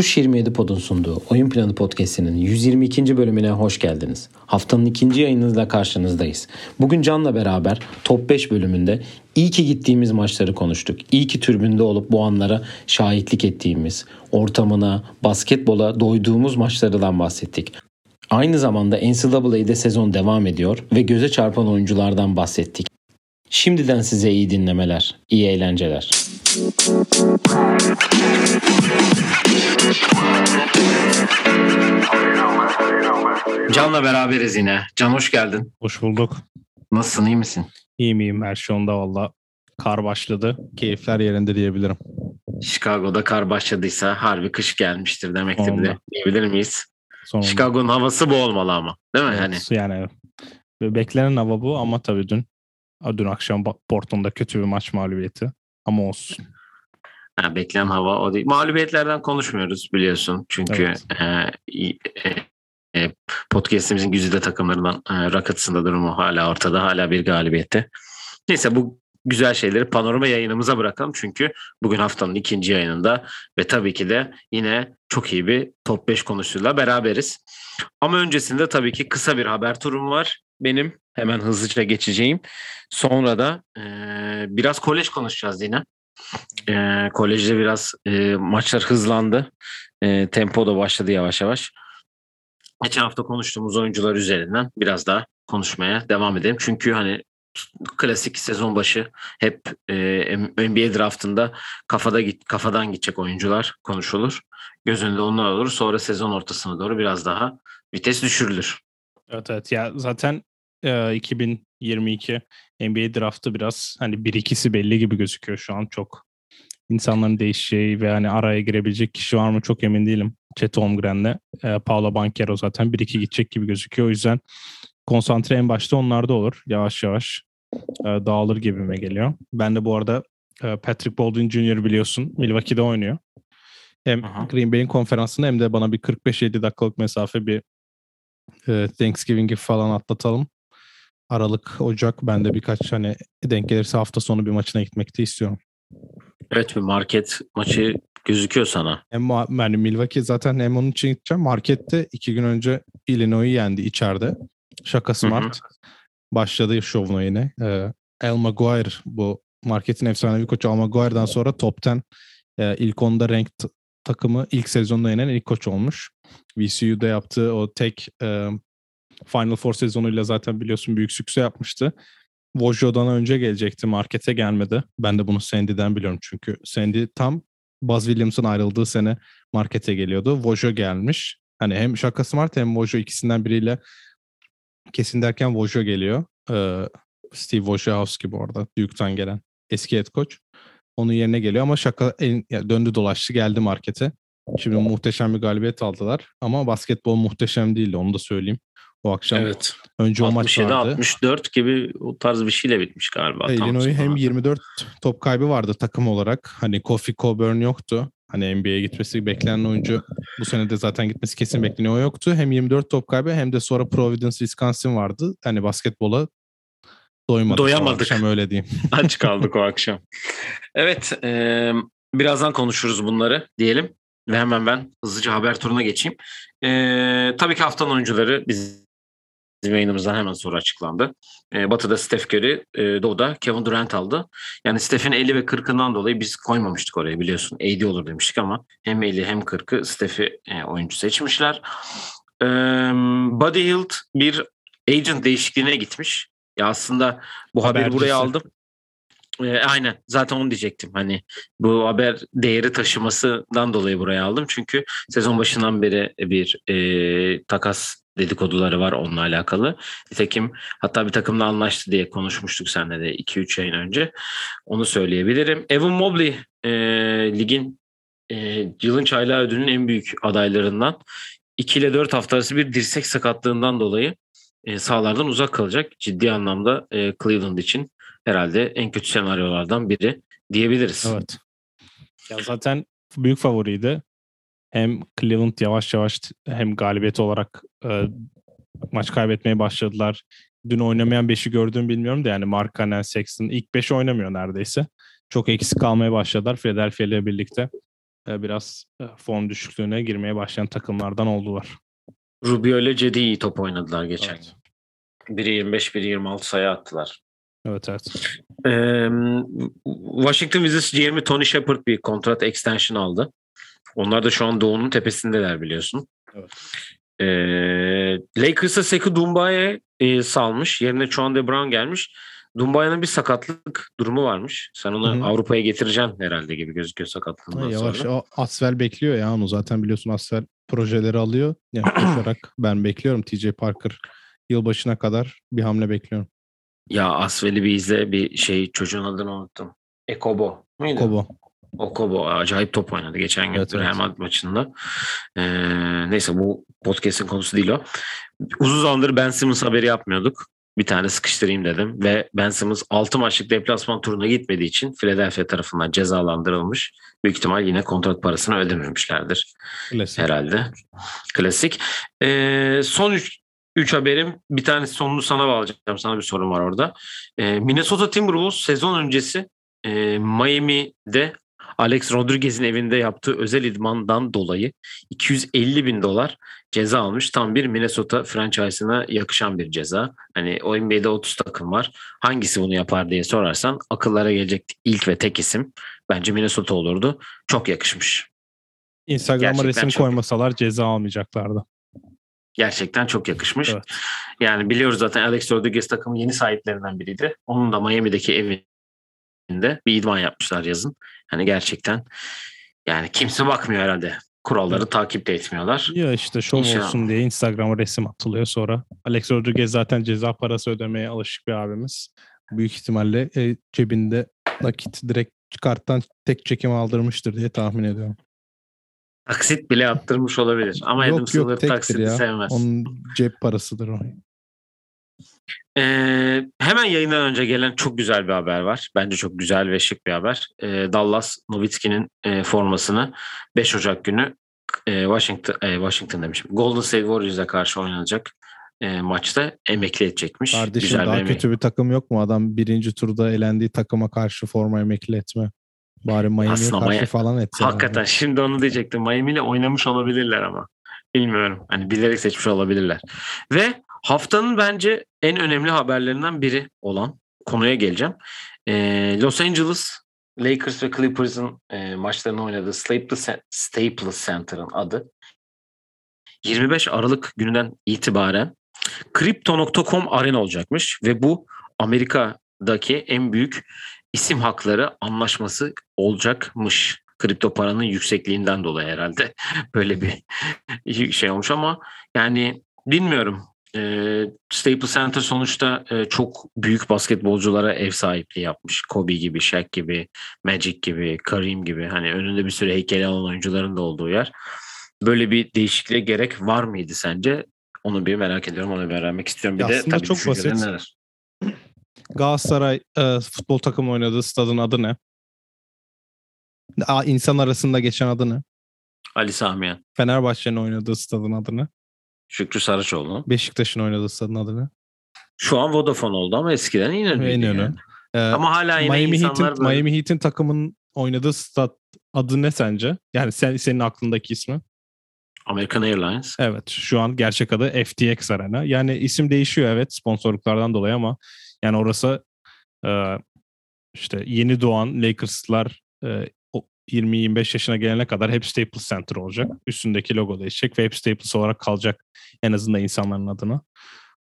Tuş 27 Pod'un sunduğu Oyun Planı Podcast'inin 122. bölümüne hoş geldiniz. Haftanın ikinci yayınınızla karşınızdayız. Bugün Can'la beraber Top 5 bölümünde iyi ki gittiğimiz maçları konuştuk. İyi ki türbünde olup bu anlara şahitlik ettiğimiz, ortamına, basketbola doyduğumuz maçlardan bahsettik. Aynı zamanda NCAA'de sezon devam ediyor ve göze çarpan oyunculardan bahsettik. Şimdiden size iyi dinlemeler, iyi eğlenceler. Can'la beraberiz yine. Can hoş geldin. Hoş bulduk. Nasılsın, iyi misin? İyiyim iyiyim. Her şey onda valla. Kar başladı. Keyifler yerinde diyebilirim. Chicago'da kar başladıysa harbi kış gelmiştir demektir Onda. de diyebilir miyiz? Sonunda. Chicago'nun havası bu olmalı ama. Değil mi? Hani Evet, yani beklenen hava bu ama tabii dün dün akşam Portland'da kötü bir maç mağlubiyeti. Ama olsun. ha, beklenen hava o değil. Mağlubiyetlerden konuşmuyoruz biliyorsun. Çünkü Evet. e, e, e, podcast'imizin güzide takımlarından e, Rockets'ın da durumu hala ortada. Hala bir galibiyette. Neyse bu güzel şeyleri panorama yayınımıza bırakalım. Çünkü bugün haftanın ikinci yayınında ve tabii ki de yine çok iyi bir top 5 konusuyla beraberiz. Ama öncesinde tabii ki kısa bir haber turum var. Benim hemen hızlıca geçeceğim. Sonra da e, biraz kolej konuşacağız yine. E, kolejde biraz e, maçlar hızlandı. E, tempo da başladı yavaş yavaş. Geçen hafta konuştuğumuz oyuncular üzerinden biraz daha konuşmaya devam edelim. Çünkü hani klasik sezon başı hep e, NBA draftında kafada git kafadan gidecek oyuncular konuşulur. Göz önünde onlar olur. Sonra sezon ortasına doğru biraz daha vites düşürülür. Evet evet. Ya zaten e, 2022 NBA draftı biraz hani 1-2'si belli gibi gözüküyor şu an çok. insanların değişeceği ve hani araya girebilecek kişi var mı çok emin değilim. Chet Holmgren'le e, Paolo Banchero zaten 1-2 gidecek gibi gözüküyor. O yüzden konsantre en başta onlarda olur. Yavaş yavaş e, dağılır gibime geliyor. Ben de bu arada e, Patrick Baldwin Jr. biliyorsun Milwaukee'de oynuyor. Hem Aha. Green Bay'in konferansında hem de bana bir 45-50 dakikalık mesafe bir e, Thanksgiving'i falan atlatalım. Aralık, Ocak ben de birkaç hani denk gelirse hafta sonu bir maçına gitmek de istiyorum. Evet bir market maçı gözüküyor sana. Hem yani Milwaukee zaten hem onun için gideceğim. Markette iki gün önce Illinois'u yendi içeride. Şaka Smart başladı şovuna yine. Ee, Al Maguire bu marketin efsanevi koçu Al Maguire'dan sonra top 10 e, ilk onda ranked takımı ilk sezonda yenen ilk koç olmuş. VCU'da yaptığı o tek e, Final Four sezonuyla zaten biliyorsun büyük sükse yapmıştı. Vojo'dan önce gelecekti markete gelmedi. Ben de bunu Sandy'den biliyorum çünkü Sandy tam Buzz Williams'ın ayrıldığı sene markete geliyordu. Vojo gelmiş. Hani hem Shaka Smart hem Vojo ikisinden biriyle kesin derken Vojo geliyor. Ee, Steve Wojciechowski bu arada. Duke'tan gelen eski head coach. Onun yerine geliyor ama Shaka en- döndü dolaştı geldi markete. Şimdi muhteşem bir galibiyet aldılar. Ama basketbol muhteşem değildi onu da söyleyeyim. O akşam Evet. önce o maç 67 vardı. 64 gibi o tarz bir şeyle bitmiş galiba. Illinois hem sonra. 24 top kaybı vardı takım olarak. Hani Kofi Coburn yoktu. Hani NBA'ye gitmesi beklenen oyuncu bu sene de zaten gitmesi kesin bekleniyor. O yoktu. Hem 24 top kaybı hem de sonra Providence, Wisconsin vardı. Hani basketbola doymadık. Doyamadık. Akşam öyle diyeyim. Aç kaldık o akşam. Evet, e, birazdan konuşuruz bunları diyelim. Ve hemen ben hızlıca haber turuna geçeyim. E, tabii ki haftanın oyuncuları biz bizim yayınımızdan hemen sonra açıklandı. E, Batı'da Steph Curry, e, Doğu'da Kevin Durant aldı. Yani Steph'in 50 ve 40'ından dolayı biz koymamıştık oraya biliyorsun. AD olur demiştik ama hem 50 hem 40'ı Steph'i e, oyuncu seçmişler. E, Buddy Hield bir agent değişikliğine gitmiş. Ya aslında bu haberi Habercisi. buraya aldım. E, aynen zaten onu diyecektim. Hani bu haber değeri taşımasından dolayı buraya aldım. Çünkü sezon başından beri bir e, takas dedikoduları var onunla alakalı. Nitekim hatta bir takımla anlaştı diye konuşmuştuk seninle de 2-3 yayın önce. Onu söyleyebilirim. Evan Mobley e, ligin e, yılın çaylağı ödülünün en büyük adaylarından. 2 ile 4 hafta arası bir dirsek sakatlığından dolayı e, sahalardan uzak kalacak. Ciddi anlamda e, Cleveland için herhalde en kötü senaryolardan biri diyebiliriz. Evet. Ya zaten büyük favoriydi. Hem Cleveland yavaş yavaş hem galibiyet olarak e, maç kaybetmeye başladılar. Dün oynamayan 5'i gördüğümü bilmiyorum da yani Markkanen, Sexton ilk 5 oynamıyor neredeyse. Çok eksik kalmaya başladılar Philadelphia ile birlikte. e, biraz e, form düşüklüğüne girmeye başlayan takımlardan oldular. Rubio ile Cedi iyi top oynadılar geçen Evet. Biri 25, biri 26 sayı attılar. Evet evet. Ee, Washington Wizards GM'i Tony Shepard bir kontrat extension aldı. Onlar da şu an Doğu'nun tepesindeler biliyorsun. Evet. Ee, Lakers'a Sekou Doumba'ya e, salmış. Yerine Chuan Brown gelmiş. Doumba'nın bir sakatlık durumu varmış. Sen onu. Avrupa'ya getireceksin herhalde gibi gözüküyor sakatlığından Ha, yavaş sonra. o Asvel bekliyor ya onu zaten biliyorsun Asvel projeleri alıyor. Yaklaşarak ben bekliyorum TJ Parker yılbaşına kadar bir hamle bekliyorum. Ya Asvel'i bir izle bir şey çocuğun adını unuttum. Ekobo muydu? Kobo. Okobo acayip top oynadı geçen gün Evet, Real. Madrid maçında. Ee, neyse bu podcast'in konusu değil o. Uzun zamandır Ben Simmons haberi yapmıyorduk. Bir tane sıkıştırayım dedim ve Ben Simmons 6 maçlık deplasman turuna gitmediği için Philadelphia tarafından cezalandırılmış. Büyük ihtimal yine kontrat parasını ödememişlerdir Klasik. herhalde. Klasik. Ee, son 3 haberim bir tanesi sonunu sana bağlayacağım. Sana bir sorum var orada. Ee, Minnesota Timberwolves sezon öncesi e, Miami'de Alex Rodriguez'in evinde yaptığı özel idmandan dolayı 250 bin dolar ceza almış. Tam bir Minnesota franchise'ına yakışan bir ceza. Hani o NBA'de 30 takım var. Hangisi bunu yapar diye sorarsan akıllara gelecek ilk ve tek isim bence Minnesota olurdu. Çok yakışmış. Instagram'a Gerçekten resim çok- koymasalar ceza almayacaklardı. Gerçekten çok yakışmış. Evet. Yani biliyoruz zaten Alex Rodriguez takımın yeni sahiplerinden biriydi. Onun da Miami'deki evinde bir idman yapmışlar yazın. Hani gerçekten yani kimse bakmıyor herhalde. Kuralları takip de etmiyorlar. Ya işte şov İnşallah. olsun diye Instagram'a resim atılıyor sonra. Alex Rodriguez zaten ceza parası ödemeye alışık bir abimiz. Büyük ihtimalle e, cebinde nakit direkt karttan tek çekim aldırmıştır diye tahmin ediyorum. Taksit bile attırmış olabilir. Ama Adam yok Silver yok tektir taksiti ya. sevmez. Onun cep parasıdır o. Ee, hemen yayından önce gelen çok güzel bir haber var. Bence çok güzel ve şık bir haber. Ee, Dallas Nowitzki'nin e, formasını 5 Ocak günü e, Washington e, Washington demişim. Golden State Warriors'a karşı oynanacak e, maçta emekli edecekmiş. Kardeşim güzel daha bir kötü bir takım yok mu? Adam birinci turda elendiği takıma karşı forma emekli etme. Bari Miami'ye Aslında karşı Miami- falan etse. Hakikaten şimdi onu diyecektim. Miami ile oynamış olabilirler ama. Bilmiyorum. Hani bilerek seçmiş olabilirler. Ve haftanın bence en önemli haberlerinden biri olan konuya geleceğim. Ee, Los Angeles Lakers ve Clippers'ın e, maçlarını oynadığı Staples, Staples Center'ın adı 25 Aralık gününden itibaren Crypto.com arena olacakmış ve bu Amerika'daki en büyük isim hakları anlaşması olacakmış. Kripto paranın yüksekliğinden dolayı herhalde böyle bir şey olmuş ama yani bilmiyorum. Ee, Staples Center sonuçta e, çok büyük basketbolculara ev sahipliği yapmış. Kobe gibi, Shaq gibi, Magic gibi, Kareem gibi. Hani önünde bir sürü heykeli olan oyuncuların da olduğu yer. Böyle bir değişikliğe gerek var mıydı sence? Onu bir merak ediyorum. Onu bir öğrenmek istiyorum. Bir Ya de tabii çok basit. neler? Galatasaray e, futbol takımı oynadığı stadın adı ne? Aa, insan arasında geçen adı ne? Ali Samiyen, Fenerbahçe'nin oynadığı stadın adı ne? Şükrü Saraçoğlu. Beşiktaş'ın oynadığı stadın adı ne? Şu an Vodafone oldu ama eskiden İnönü'ydü. İnönü. yani. Ee, Ama hala yine Miami insanlar Heat'in Miami Heat'in takımının oynadığı stat adı ne sence? Yani sen senin aklındaki ismi? American Airlines. Evet, şu an gerçek adı FTX Arena. Yani isim değişiyor evet sponsorluklardan dolayı ama yani orası e, işte yeni doğan Lakers'lar e, 20-25 yaşına gelene kadar hep Staples Center olacak. Üstündeki logo değişecek ve hep Staples olarak kalacak en azından insanların adına.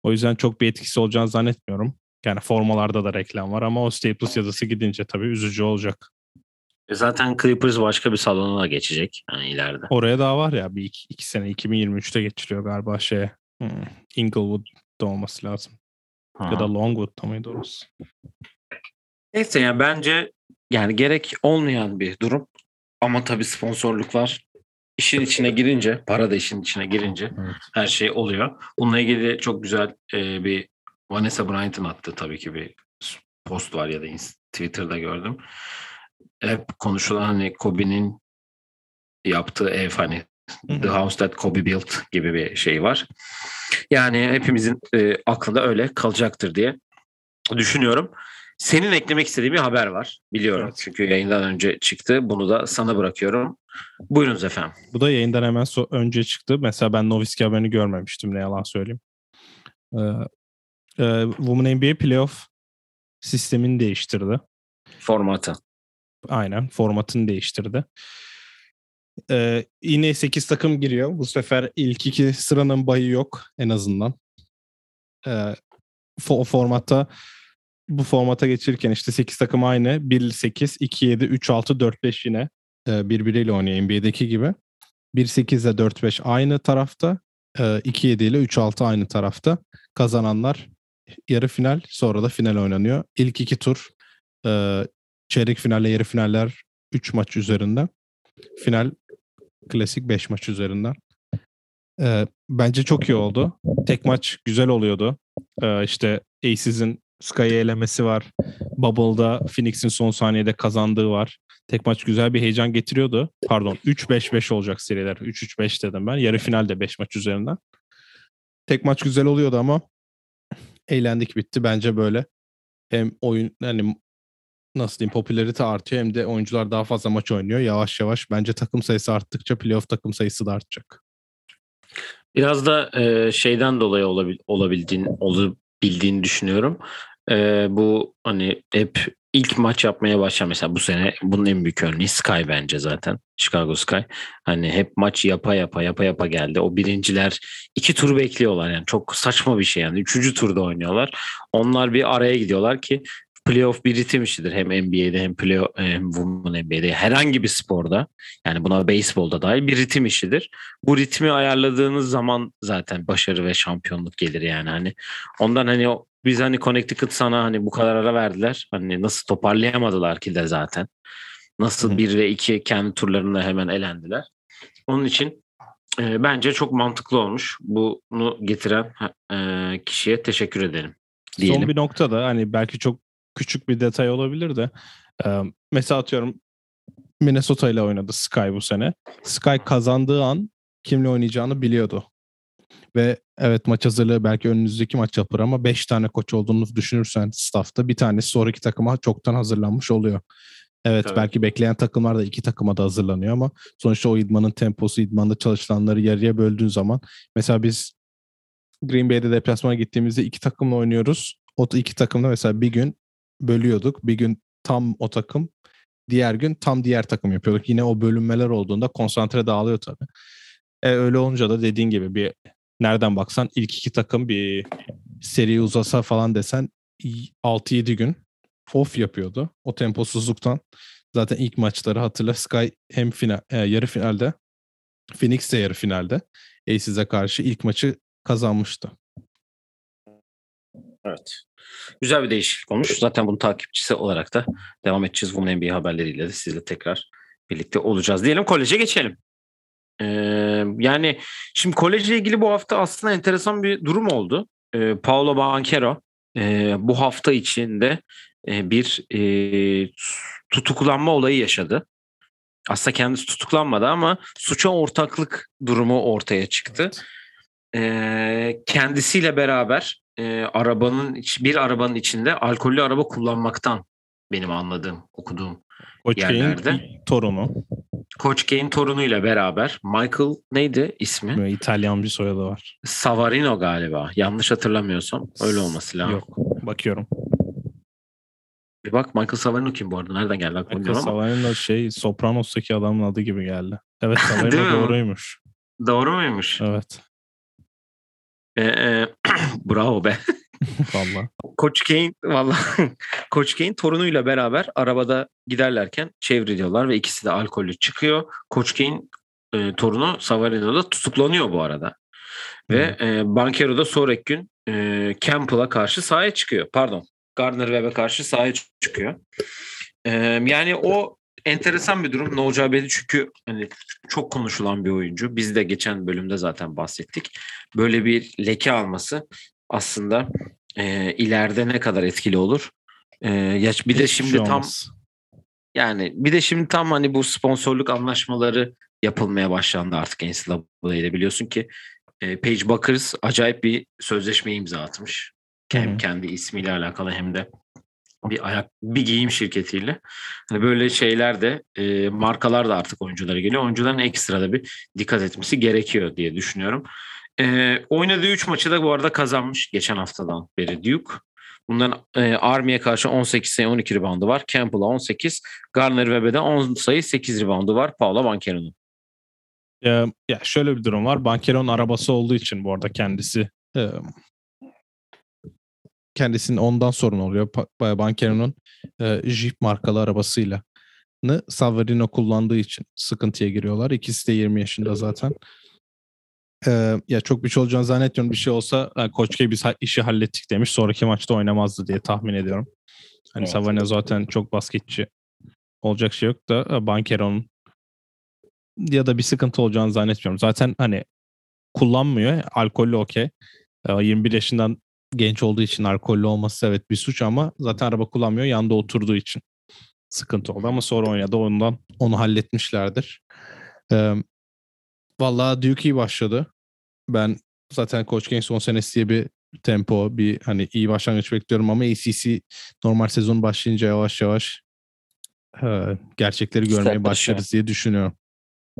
O yüzden çok bir etkisi olacağını zannetmiyorum. Yani formalarda da reklam var ama o Staples yazısı gidince tabii üzücü olacak. E Zaten Clippers başka bir salona geçecek yani ileride. Oraya daha var ya bir iki, iki sene 2023'te geçiliyor galiba şeye. Hmm, Inglewood'da olması lazım. Ya da Longwood'da mıydı orası? Neyse yani bence yani gerek olmayan bir durum. Ama tabii sponsorluklar işin içine girince, para da işin içine girince Evet. her şey oluyor. Bununla ilgili çok güzel e, bir Vanessa Bryant'ın attığı tabii ki bir post var ya da Twitter'da gördüm. Hep konuşulan hani Kobe'nin yaptığı ev hani The. House That Kobe Built gibi bir şey var. Yani hepimizin e, aklında öyle kalacaktır diye düşünüyorum. Senin eklemek istediğin bir haber var. Biliyorum. Evet. Çünkü yayından önce çıktı. Bunu da sana bırakıyorum. Buyurunuz efendim. Bu da yayından hemen so- önce çıktı. Mesela ben Noviski haberini görmemiştim ne yalan söyleyeyim. Ee, e, Women NBA Playoff sistemini değiştirdi. Formatı. Aynen formatını değiştirdi. Ee, yine 8 takım giriyor. Bu sefer ilk iki sıranın bayı yok en azından. Ee, o formatta bu formata geçirirken işte 8 takım aynı. 1-8, 2-7, 3-6, 4-5 yine e, birbiriyle oynuyor NBA'deki gibi. 1-8 ile 4-5 aynı tarafta. E, 2-7 ile 3-6 aynı tarafta. Kazananlar yarı final sonra da final oynanıyor. İlk iki tur e, çeyrek finalle yarı finaller 3 maç üzerinden. Final klasik 5 maç üzerinden. E, bence çok iyi oldu. Tek maç güzel oluyordu. E, işte Aces'in Sky'ı elemesi var. Bubble'da Phoenix'in son saniyede kazandığı var. Tek maç güzel bir heyecan getiriyordu. Pardon 3-5-5 olacak seriler. 3-3-5 dedim ben. Yarı finalde 5 maç üzerinden. Tek maç güzel oluyordu ama eğlendik bitti bence böyle. Hem oyun hani nasıl diyeyim popülarite artıyor hem de oyuncular daha fazla maç oynuyor. Yavaş yavaş bence takım sayısı arttıkça playoff takım sayısı da artacak. Biraz da e, şeyden dolayı olabil, olabildiğin, olabildiğini düşünüyorum. E, bu hani hep ilk maç yapmaya başlayan mesela bu sene bunun en büyük örneği Sky bence zaten. Chicago Sky. Hani hep maç yapa yapa yapa yapa geldi. O birinciler iki tur bekliyorlar yani. Çok saçma bir şey yani. Üçüncü turda oynuyorlar. Onlar bir araya gidiyorlar ki playoff bir ritim işidir. Hem NBA'de hem playoff hem Women NBA'de herhangi bir sporda yani buna beyzbolda dahil bir ritim işidir. Bu ritmi ayarladığınız zaman zaten başarı ve şampiyonluk gelir yani hani ondan hani biz hani Connecticut sana hani bu kadar ara verdiler. Hani nasıl toparlayamadılar ki de zaten. Nasıl bir ve iki kendi turlarında hemen elendiler. Onun için e, bence çok mantıklı olmuş. Bunu getiren e, kişiye teşekkür ederim. Diyelim. Son bir noktada hani belki çok küçük bir detay olabilir de e, mesela atıyorum Minnesota ile oynadı Sky bu sene. Sky kazandığı an kimle oynayacağını biliyordu. Ve evet maç hazırlığı belki önünüzdeki maç yapar ama 5 tane koç olduğunu düşünürsen staffta bir tanesi sonraki takıma çoktan hazırlanmış oluyor. Evet, evet belki bekleyen takımlar da iki takıma da hazırlanıyor ama sonuçta o idmanın temposu, idmanda çalışılanları yarıya böldüğün zaman mesela biz Green Bay'de deplasmana gittiğimizde iki takımla oynuyoruz. O iki takımda mesela bir gün bölüyorduk. Bir gün tam o takım, diğer gün tam diğer takım yapıyorduk. Yine o bölünmeler olduğunda konsantre dağılıyor tabii. E, öyle olunca da dediğin gibi bir nereden baksan ilk iki takım bir seri uzasa falan desen 6-7 gün off yapıyordu. O temposuzluktan zaten ilk maçları hatırla Sky hem final, e, yarı finalde Phoenix de yarı finalde Aces'e karşı ilk maçı kazanmıştı. Evet. Güzel bir değişiklik olmuş. Zaten bunun takipçisi olarak da devam edeceğiz. Bunun NBA haberleriyle de sizle tekrar birlikte olacağız. Diyelim koleje geçelim. Ee, yani şimdi kolejle ilgili bu hafta aslında enteresan bir durum oldu. Ee, Paolo Banquero e, bu hafta içinde e, bir e, tutuklanma olayı yaşadı. Aslında kendisi tutuklanmadı ama suça ortaklık durumu ortaya çıktı. E, kendisiyle beraber e, arabanın bir arabanın içinde alkollü araba kullanmaktan benim anladığım, okuduğum Koç yerlerde. torunu. Koç Kane torunuyla beraber Michael neydi ismi? Böyle İtalyan bir soyadı var. Savarino galiba. Yanlış hatırlamıyorsam öyle olması lazım. Yok. Bakıyorum. Bir bak Michael Savarino kim bu arada? Nereden geldi Michael Savarino şey Sopranos'taki adamın adı gibi geldi. Evet Savarino doğruymuş. Doğru muymuş? Evet. Ee, e, bravo be. Valla. Koç Kane valla Koç Kane torunuyla beraber arabada giderlerken çevriliyorlar ve ikisi de alkollü çıkıyor. Koç Kane e, torunu Savarino'da tutuklanıyor bu arada. Ve e, Bankero da sonraki gün e, Campbell'a karşı sahaya çıkıyor. Pardon. Gardner Webb'e karşı sahaya çıkıyor. E, yani o enteresan bir durum. Ne olacağı belli çünkü hani çok konuşulan bir oyuncu. Biz de geçen bölümde zaten bahsettik. Böyle bir leke alması aslında e, ileride ne kadar etkili olur? E, ya bir de şimdi şey tam yani bir de şimdi tam hani bu sponsorluk anlaşmaları yapılmaya başlandı artık NCAA'de biliyorsun ki e, Paige Buckers acayip bir sözleşme imza atmış. Hem Hı-hı. kendi ismiyle alakalı hem de bir ayak bir giyim şirketiyle. Hani böyle şeyler de e, markalar da artık oyunculara geliyor. Oyuncuların ekstra da bir dikkat etmesi gerekiyor diye düşünüyorum. E, oynadığı 3 maçı da bu arada kazanmış geçen haftadan beri Duke. Bundan e, Army'ye karşı 18 sayı 12 reboundu var. Campbell'a 18. Garner Webbe'de 10 sayı 8 reboundu var. Paolo Banchero'nun. Ya, ya şöyle bir durum var. Banchero'nun arabası olduğu için bu arada kendisi e, kendisinin ondan sorun oluyor. Banchero'nun e, Jeep markalı arabasıyla Savarino kullandığı için sıkıntıya giriyorlar. İkisi de 20 yaşında zaten. Ee, ya çok bir şey olacağını zannetmiyorum. Bir şey olsa yani Koç biz işi hallettik demiş. Sonraki maçta oynamazdı diye tahmin ediyorum. Hani evet. Savane zaten çok basketçi olacak şey yok da Bankero'nun ya da bir sıkıntı olacağını zannetmiyorum. Zaten hani kullanmıyor. Alkollü okey. 21 yaşından genç olduğu için alkollü olması evet bir suç ama zaten araba kullanmıyor. Yanında oturduğu için sıkıntı oldu ama sonra oynadı. Ondan onu halletmişlerdir. Ee, Vallahi Duke iyi başladı. Ben zaten Coach King son senesi diye bir tempo, bir hani iyi başlangıç bekliyorum ama ACC normal sezon başlayınca yavaş yavaş e, gerçekleri görmeye başlarız diye düşünüyorum.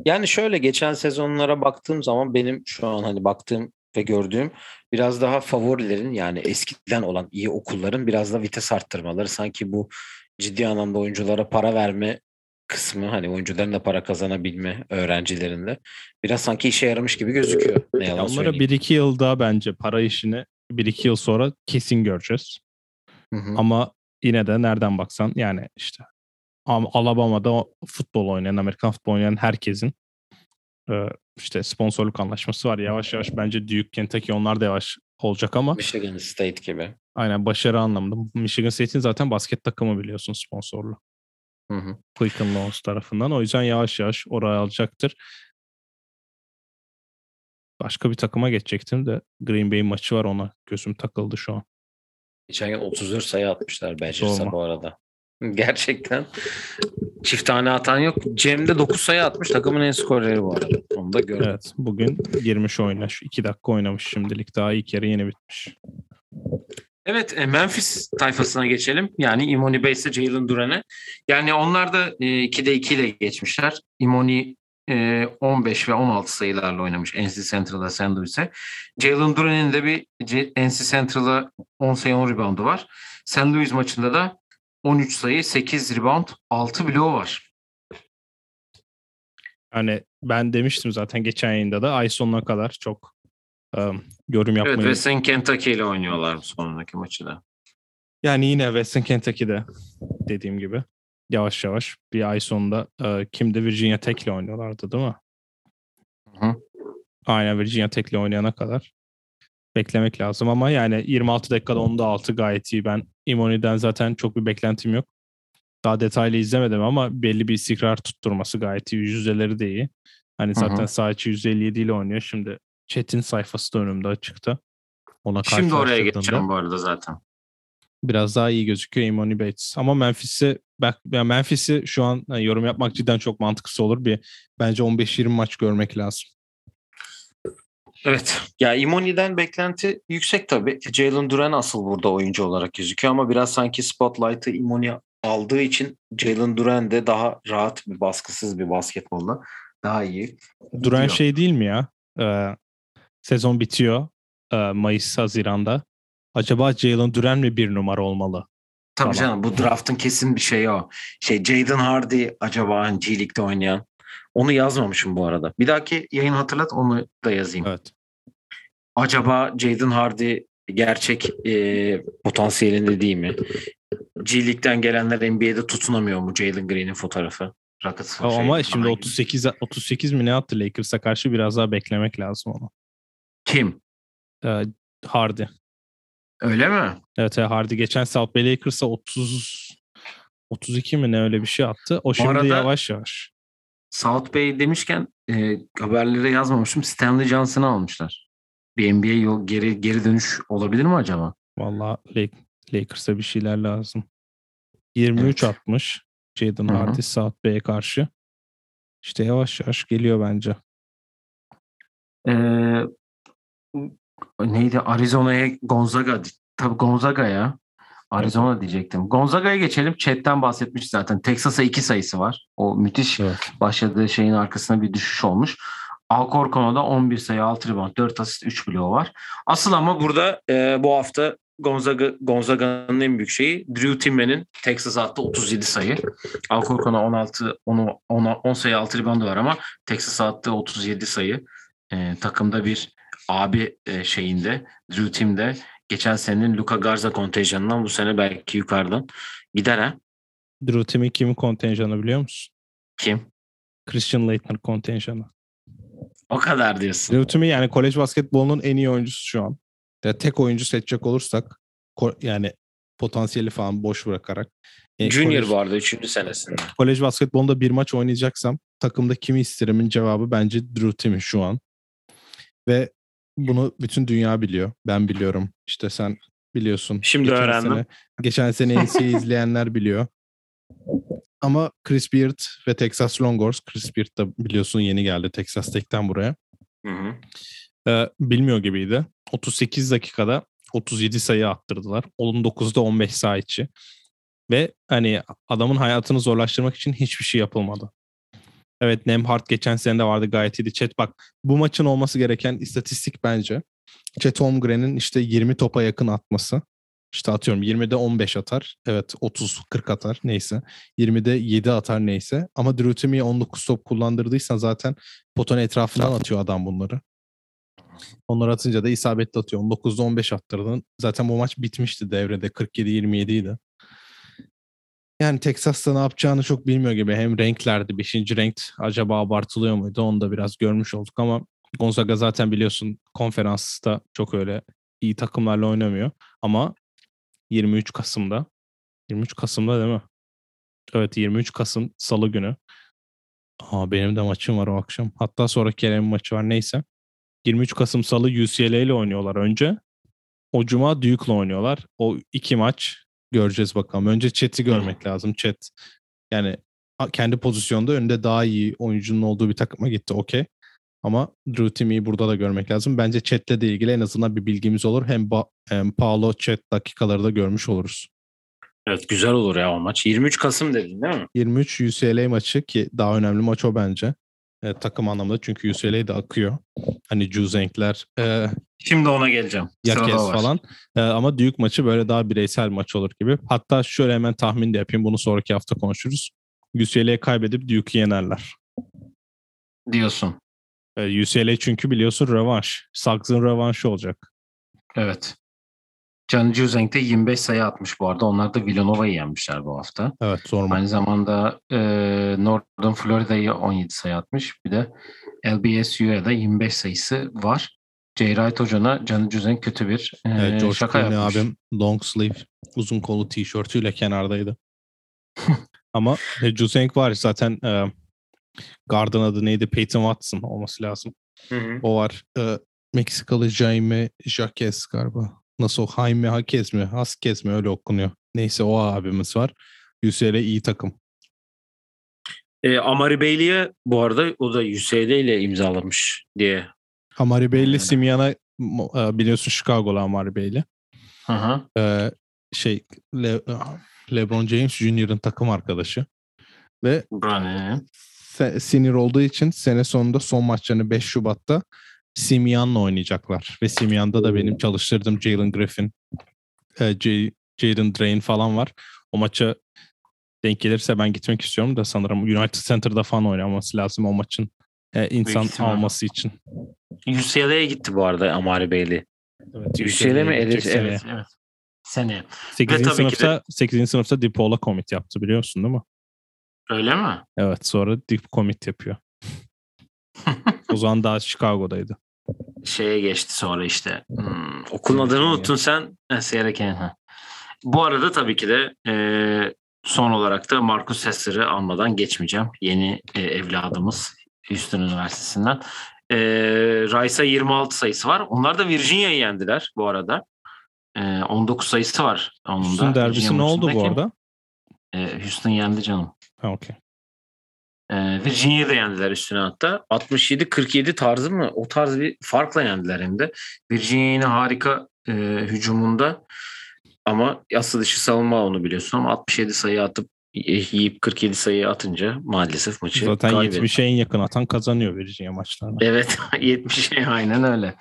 Yani şöyle geçen sezonlara baktığım zaman benim şu an hani baktığım ve gördüğüm biraz daha favorilerin yani eskiden olan iyi okulların biraz da vites arttırmaları sanki bu ciddi anlamda oyunculara para verme kısmı hani oyuncuların da para kazanabilme öğrencilerinde biraz sanki işe yaramış gibi gözüküyor. Ne yalan Onlara 1-2 yıl daha bence para işini 1-2 yıl sonra kesin göreceğiz. Hı hı. Ama yine de nereden baksan yani işte Alabama'da futbol oynayan, Amerikan futbol oynayan herkesin işte sponsorluk anlaşması var. Yavaş yavaş bence Duke, Kentucky onlar da yavaş olacak ama. Michigan State gibi. Aynen başarı anlamında. Michigan State'in zaten basket takımı biliyorsun sponsorlu. Hı hı. Quicken Loans tarafından. O yüzden yavaş yavaş oraya alacaktır. Başka bir takıma geçecektim de Green Bay maçı var ona. Gözüm takıldı şu an. Geçen gün 34 sayı atmışlar Badgers'a bu arada. Gerçekten. Çift tane atan yok. Cem de 9 sayı atmış. Takımın en skoreri bu arada. Onu da gördüm. Evet. Bugün girmiş oyuna. Şu 2 dakika oynamış şimdilik. Daha ilk yarı yeni bitmiş. Evet e, Memphis tayfasına geçelim. Yani Imoni Bates Jalen Duran'e. Yani onlar da 2'de e, 2 ile geçmişler. Imoni 15 e, ve 16 sayılarla oynamış NC Central'a. Louis'e. Jalen Duran'ın da bir NC Central'a 10 sayı 10 reboundu var. Louis maçında da 13 sayı 8 rebound 6 bloğu var. Hani ben demiştim zaten geçen yayında da ay sonuna kadar çok um, yorum yapmayı. Evet Western Kentucky ile oynuyorlar sonraki maçı da. Yani yine Western Kentucky'de dediğim gibi yavaş yavaş bir ay sonunda e, kimde Virginia Tech ile oynuyorlardı değil mi? Hı. Aynen Virginia Tech ile oynayana kadar beklemek lazım ama yani 26 dakikada 10'da 6 gayet iyi. Ben Imoni'den zaten çok bir beklentim yok. Daha detaylı izlemedim ama belli bir istikrar tutturması gayet iyi. Yüzdeleri de iyi. Hani zaten sadece 157 ile oynuyor. Şimdi chat'in sayfası da önümde açıkta. Ona Şimdi oraya geçeceğim bu arada zaten. Biraz daha iyi gözüküyor Imoni Bates. Ama Memphis'i bak yani Memphis'i şu an yani yorum yapmak cidden çok mantıklı olur. Bir bence 15-20 maç görmek lazım. Evet. Ya Imoni'den beklenti yüksek tabii. Jalen Duran asıl burada oyuncu olarak gözüküyor ama biraz sanki spotlight'ı Imoni aldığı için Jalen Duran de daha rahat bir baskısız bir basketbolla daha iyi. Duran şey değil mi ya? Ee, Sezon bitiyor e, Mayıs Haziran'da. Acaba Jalen Duren mi bir numara olmalı? Tabii tamam. canım bu draftın kesin bir şeyi o. Şey Jaden Hardy acaba G League'de oynayan. Onu yazmamışım bu arada. Bir dahaki yayın hatırlat onu da yazayım. Evet. Acaba Jaden Hardy gerçek e, potansiyelinde değil mi? G League'den gelenler NBA'de tutunamıyor mu Jalen Green'in fotoğrafı? Rockets ama şey, şimdi 38 38 mi ne attı Lakers'a karşı biraz daha beklemek lazım onu. Kim? Ee, Hardy. Öyle mi? Evet Hardy geçen South Bay Lakers'a 30 32 mi ne öyle bir şey attı. O şimdi yavaş yavaş. South Bay demişken e, haberlere yazmamışım. Stanley Johnson'ı almışlar. Bir NBA yol geri geri dönüş olabilir mi acaba? Valla Lakers'a bir şeyler lazım. 23 evet. atmış Jaden Hardy South Bay'e karşı. İşte yavaş yavaş geliyor bence. Ee, neydi Arizona'ya Gonzaga tabii Gonzaga ya. Arizona diyecektim. Gonzaga'ya geçelim. Chat'ten bahsetmiş zaten. Texas'a iki sayısı var. O müthiş Evet. başladığı şeyin arkasına bir düşüş olmuş. Alcorcona'da 11 sayı, 6 rebound, 4 asist, 3 bloğu var. Asıl ama burada e, bu hafta Gonzaga Gonzaga'nın en büyük şeyi Drew Timmen'in Texas'a attığı 37 sayı. Alcorcona 16 10 10, 10 sayı 6 reboundu var ama Texas'a attığı 37 sayı. E, takımda bir abi e, şeyinde Drew Tim'de geçen senenin Luka Garza kontenjanından bu sene belki yukarıdan gider ha. Drew Tim'in kimin kontenjanı biliyor musun? Kim? Christian Laettner kontenjanı. O kadar diyorsun. Drew Timmy yani kolej basketbolunun en iyi oyuncusu şu an. Ya tek oyuncu seçecek olursak yani potansiyeli falan boş bırakarak. e, Junior kolej- bu arada 3. senesinde. kolej basketbolunda bir maç oynayacaksam takımda kimi isterimin cevabı bence Drew Timmy şu an. Ve bunu bütün dünya biliyor. Ben biliyorum. İşte sen biliyorsun. Şimdi geçen öğrendim. Sene, geçen sene NCAA izleyenler biliyor. Ama Chris Beard ve Texas Longhorns, Chris Beard da biliyorsun yeni geldi Texas Tech'ten buraya. Hı hı. Ee, bilmiyor gibiydi. 38 dakikada 37 sayı attırdılar. 19'da 15 sayı içi. Ve hani adamın hayatını zorlaştırmak için hiçbir şey yapılmadı. Evet Nemhart geçen sene de vardı gayet iyiydi. Chet bak bu maçın olması gereken istatistik bence. Chet Holmgren'in işte 20 topa yakın atması. İşte atıyorum 20'de 15 atar. Evet 30-40 atar neyse. 20'de 7 atar neyse. Ama Drew Timmy'ye 19 top kullandırdıysan zaten potanın etrafından atıyor adam bunları. Onları atınca da isabetli atıyor. 19'da 15 attırdın. Zaten bu maç bitmişti devrede. 47-27 idi. Yani Texas'ta ne yapacağını çok bilmiyor gibi. Hem renklerdi. 5. renk acaba abartılıyor muydu? Onu da biraz görmüş olduk ama Gonzaga zaten biliyorsun konferansta çok öyle iyi takımlarla oynamıyor. Ama 23 Kasım'da 23 Kasım'da değil mi? Evet 23 Kasım Salı günü. Aa, benim de maçım var o akşam. Hatta sonra Kerem'in maçı var neyse. 23 Kasım Salı UCLA ile oynuyorlar önce. O Cuma Duke'la oynuyorlar. O iki maç göreceğiz bakalım. Önce Chet'i görmek lazım. Chet yani kendi pozisyonda önünde daha iyi oyuncunun olduğu bir takıma gitti okey. Ama Drew Timmy'yi burada da görmek lazım. Bence Chet'le de ilgili en azından bir bilgimiz olur. Hem, ba- hem Paolo Chet dakikaları da görmüş oluruz. Evet güzel olur ya o maç. 23 Kasım dedin değil mi? 23 UCLA maçı ki daha önemli maç o bence. E, takım anlamda çünkü UCLA de akıyor. Hani Juzenkler, e, Şimdi ona geleceğim. Yakes falan. E, ama Duke maçı böyle daha bireysel maç olur gibi. Hatta şöyle hemen tahmin de yapayım. Bunu sonraki hafta konuşuruz. UCLA'yı kaybedip Duke'u yenerler. Diyorsun. E, UCLA çünkü biliyorsun rövanş. Suggs'ın rövanşı olacak. Evet. Can Juzeng de 25 sayı atmış bu arada. Onlar da Villanova'yı yenmişler bu hafta. Evet sorma. Aynı zamanda e, Northern Florida'yı 17 sayı atmış. Bir de LBSU'ya da 25 sayısı var. Jay Wright hocana Can Juzeng kötü bir e, Evet, George şaka Clooney yapmış. abim long sleeve uzun kollu tişörtüyle kenardaydı. Ama e, Jusenk var zaten e, Guard'ın adı neydi? Peyton Watson olması lazım. Hı hı. O var. E, Meksikalı Jaime Jaquez galiba. Nasıl o? Jaime Jaquez mi? Haskez mi? Öyle okunuyor. Neyse o abimiz var. UCLA iyi takım. E, Amari Bailey'e bu arada o da UCLA ile imzalamış diye. Amari Bey'li Aynen. Simian'a e, biliyorsun Chicago'lu Amari Bey'li. Hı hı. E, şey Le- LeBron James Jr.'ın takım arkadaşı. Ve se- sinir olduğu için sene sonunda son maçlarını 5 Şubat'ta Simian'la oynayacaklar. Ve Simian'da da benim çalıştırdığım Jalen Griffin, e, J- Jaden Drain falan var. O maça denk gelirse ben gitmek istiyorum da sanırım United Center'da falan oynaması lazım o maçın e, insan ihtimal. alması için. UCLA'ya gitti bu arada Amari Bailey. Evet, UCLA mi? Evet, evet, evet. Seneye. 8. tabii ki sınıfta 8. sınıfta Dipola commit yaptı biliyorsun değil mi? Öyle mi? Evet sonra dip commit yapıyor. o zaman daha Chicago'daydı. Şeye geçti sonra işte. Hmm, okulun adını unuttun sen. Sierra Canyon, ha. Bu arada tabii ki de e, son olarak da Marcus Sesser'ı almadan geçmeyeceğim. Yeni e, evladımız Houston Üniversitesi'nden. E, Rice'a 26 sayısı var. Onlar da Virginia'yı yendiler bu arada. E, 19 sayısı var onun da. Houston derbisi Virginia ne oldu bu arada? E, Houston yendi canım. Ha okey. Ee, Virginia'yı da yendiler üstüne hatta. 67-47 tarzı mı? O tarz bir farkla yendiler hem de. Virginia yine harika e, hücumunda. Ama yasa dışı savunma onu biliyorsun ama 67 sayı atıp yiyip 47 sayı atınca maalesef maçı Zaten kaybettim. 70'e en yakın atan kazanıyor Virginia maçlarında. Evet 70'e aynen öyle.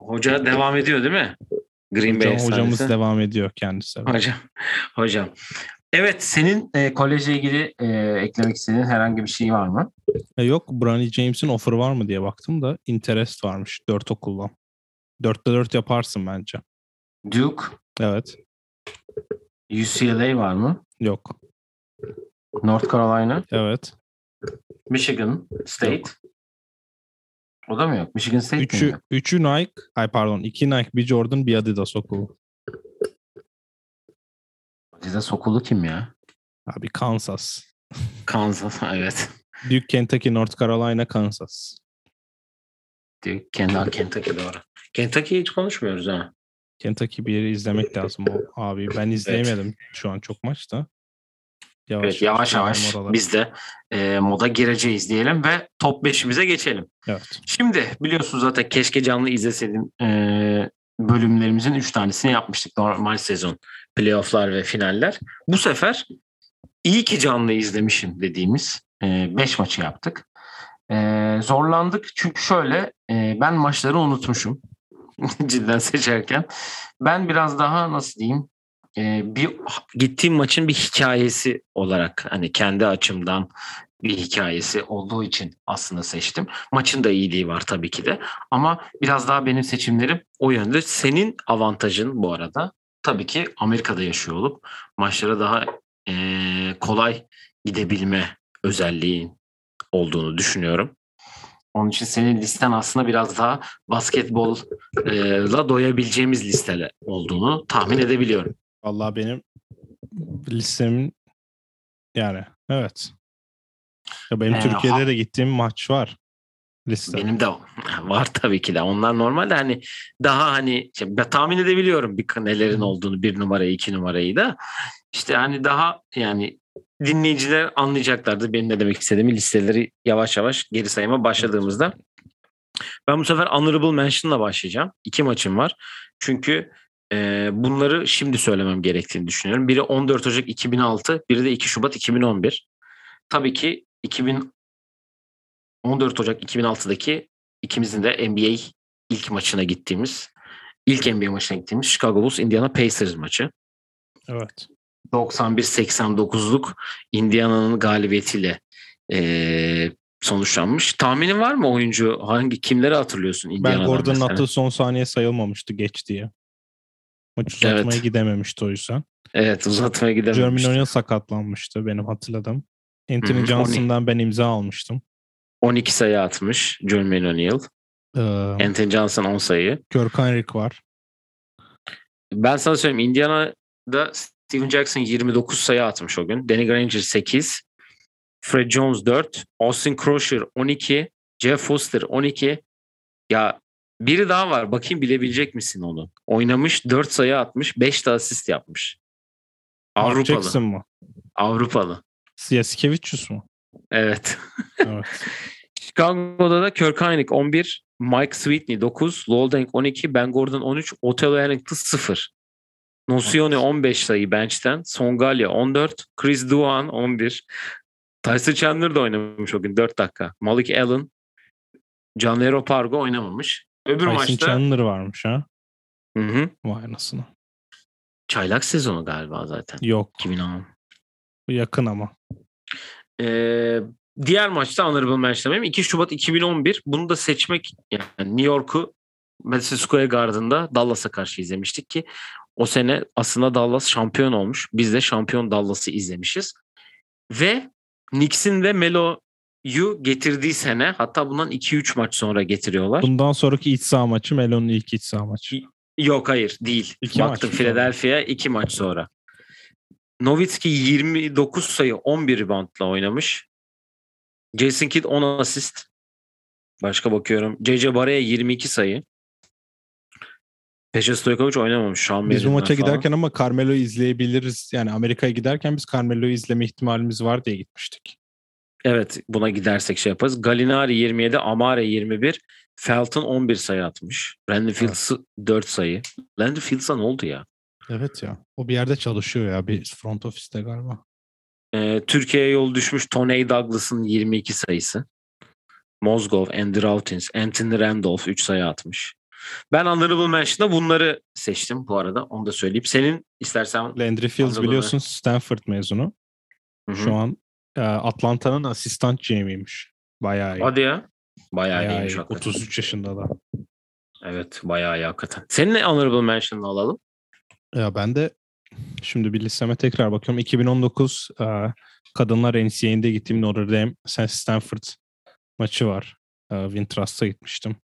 Hoca devam ediyor değil mi? Green Bay Hocam, hocamız efsanesi. devam ediyor kendisi. Hocam. Hocam. Evet senin e, kolejle ilgili e, eklemek istediğin herhangi bir şey var mı? E yok Bronny James'in offer var mı diye baktım da interest varmış 4 okuldan. 4'te 4 yaparsın bence. Duke, Evet. UCLA var mı? Yok. North Carolina, Evet. Michigan State. O da mı yok? Michigan State mi? Üçü, yok? üçü Nike. Ay pardon. iki Nike, bir Jordan, bir Adidas okulu. Adidas okulu kim ya? Abi Kansas. Kansas evet. Duke, Kentucky, North Carolina, Kansas. Duke, Kentucky, Kentucky doğru. Kentucky hiç konuşmuyoruz ha. Kentucky bir yeri izlemek lazım o abi. Ben izleyemedim şu an çok maçta. Yavaş Evet yavaş yavaş biz de e, moda gireceğiz diyelim ve top 5'imize geçelim. Evet. Şimdi biliyorsunuz zaten keşke canlı izleseydim e, bölümlerimizin 3 tanesini yapmıştık normal sezon playofflar ve finaller. Bu sefer iyi ki canlı izlemişim dediğimiz 5 maçı yaptık. E, zorlandık çünkü şöyle e, ben maçları unutmuşum cidden seçerken. Ben biraz daha nasıl diyeyim e, bir gittiğim maçın bir hikayesi olarak hani kendi açımdan bir hikayesi olduğu için aslında seçtim. Maçın da iyiliği var tabii ki de ama biraz daha benim seçimlerim o yönde. Senin avantajın bu arada tabii ki Amerika'da yaşıyor olup maçlara daha e, kolay gidebilme özelliğin olduğunu düşünüyorum. Onun için senin listen aslında biraz daha basketbolla doyabileceğimiz listeler olduğunu tahmin edebiliyorum. Vallahi benim listemin yani evet. Ya benim Ee, Türkiye'de ha- de gittiğim maç var. Liste. Benim de var tabii ki de. Onlar normalde hani daha hani işte ben tahmin edebiliyorum bir nelerin olduğunu bir numarayı iki numarayı da işte hani daha yani dinleyiciler anlayacaklardı benim ne demek istediğimi listeleri yavaş yavaş geri sayıma başladığımızda. Ben bu sefer honorable mention'la başlayacağım. İki maçım var. Çünkü e, bunları şimdi söylemem gerektiğini düşünüyorum. Biri 14 Ocak 2006, biri de 2 Şubat 2011. Tabii ki 2000 14 Ocak 2006'daki ikimizin de NBA ilk maçına gittiğimiz, ilk NBA maçına gittiğimiz Chicago Bulls Indiana Pacers maçı. Evet. 91-89'luk Indiana'nın galibiyetiyle eee, sonuçlanmış. Tahminin var mı oyuncu? Hangi kimleri hatırlıyorsun Ben Indiana'dan Gordon'un mesela? attığı son saniye sayılmamıştı geç diye. Maç uzatmaya Evet. gidememişti o yüzden. Evet uzatmaya Jermaine gidememişti. O'Neal sakatlanmıştı benim hatırladığım. Anthony Johnson'dan ben imza almıştım. 12 sayı atmış Jermaine O'Neal. Ee, Anthony Johnson 10 sayı. Kirk Henrik var. Ben sana söyleyeyim Indiana'da Steven Jackson 29 sayı atmış o gün. Danny Granger 8. Fred Jones 4. Austin Crusher 12. Jeff Foster 12. Ya biri daha var. Bakayım bilebilecek misin onu? Oynamış 4 sayı atmış. 5 de asist yapmış. Avrupalı. Jackson mı? Avrupalı. Yasikevicius mu? Evet. Evet. Chicago'da da Kirk Heinrich 11, Mike Sweetney 9, Lowell Deng 12, Ben Gordon 13, Otelo Harrington 0. Nocione 15 sayı bench'ten, Songalia 14, Chris Duan 11. Tyson Chandler da oynamış o gün 4 dakika. Malik Allen, Canero Pargo oynamamış. Öbür Tyson maçta Chandler varmış ha. Hı hı, Vay anasını. çaylak sezonu galiba zaten. Yok. 2010. Yakın ama. Ee, diğer maçta honorable mention'ım 2 Şubat 2011. Bunu da seçmek yani New York'u Madison Square Garden'da Dallas'a karşı izlemiştik ki o sene aslında Dallas şampiyon olmuş. Biz de şampiyon Dallas'ı izlemişiz. Ve Knicks'in de Melo'yu getirdiği sene hatta bundan 2-3 maç sonra getiriyorlar. Bundan sonraki iç saha maçı Melo'nun ilk iç saha maçı. Yok hayır değil. İki Baktım Philadelphia 2 maç sonra. Nowitzki 29 sayı 11 reboundla oynamış. Jason Kidd 10 asist. Başka bakıyorum. JJ Barea 22 sayı. Peşe Stojkovic oynamamış. Sean Biz bu maça falan. giderken ama Carmelo'yu izleyebiliriz. Yani Amerika'ya giderken biz Carmelo'yu izleme ihtimalimiz var diye gitmiştik. Evet buna gidersek şey yaparız. Galinari 27, Amare 21, Felton 11 sayı atmış. Randy Fields 4 sayı. Randy Fields'a ne oldu ya? Evet ya. O bir yerde çalışıyor ya. Bir front ofiste galiba. Ee, Türkiye'ye yol düşmüş Tony Douglas'ın 22 sayısı. Mozgov, Andy Rautins, Anthony Randolph 3 sayı atmış. Ben Honorable Mention'da bunları seçtim bu arada. Onu da söyleyeyim. Senin istersen... Landry Fields biliyorsun Stanford mezunu. Hı hı. Şu an Atlanta'nın asistan GM'iymiş. Bayağı iyi. Hadi ya. Bayağı, Bayağı iyiymiş iyi. hakikaten. 33 yaşında da. Evet bayağı iyi hakikaten. Senin ne Honorable Mention'ını alalım? Ya ben de şimdi bir listeme tekrar bakıyorum. 2019 e, kadınlar NCAA'de gittiğim Notre Dame Stanford maçı var. E, Wintrust'a gitmiştim.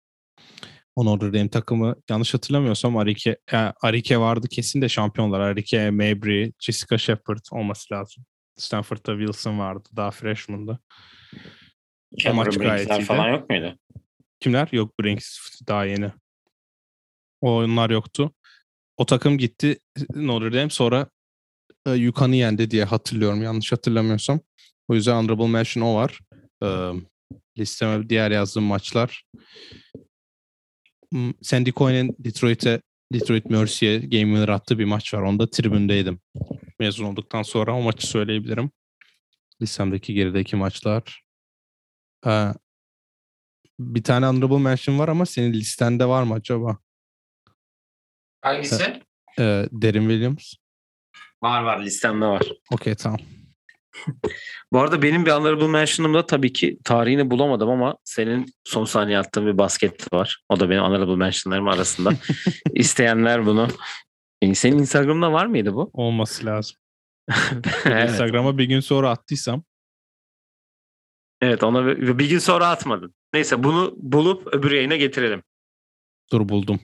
O Notre Dame takımı yanlış hatırlamıyorsam Arike, Arike vardı kesin de şampiyonlar. Arike, Mabry, Jessica Shepard olması lazım. Stanford'da Wilson vardı. Daha freshman'dı. Cameron gayet Brink'ler iyiydi. falan yok muydu? Kimler? Yok Brinks daha yeni. O oyunlar yoktu. O takım gitti Notre Dame sonra e, Yukan'ı yendi diye hatırlıyorum yanlış hatırlamıyorsam. O yüzden Honorable Mention o var. E, listeme diğer yazdığım maçlar. Sandy Coyne'in Detroit'e Detroit Mercy'ye game winner attığı bir maç var. Onda tribündeydim. Mezun olduktan sonra o maçı söyleyebilirim. Listemdeki gerideki maçlar. E, bir tane honorable mention var ama senin listende var mı acaba? Hangisi? Ee, Derin Williams. Var var listemde var. Okey tamam. Bu arada benim bir Honorable Mention'ımda tabii ki tarihini bulamadım ama senin son saniye attığın bir basket var. O da benim Honorable Mention'larım arasında. İsteyenler bunu. E, Senin Instagram'da var mıydı bu? Olması lazım. evet. Instagram'a bir gün sonra attıysam evet ona bir, bir gün sonra atmadın. Neyse bunu bulup öbür yayına getirelim. dur buldum.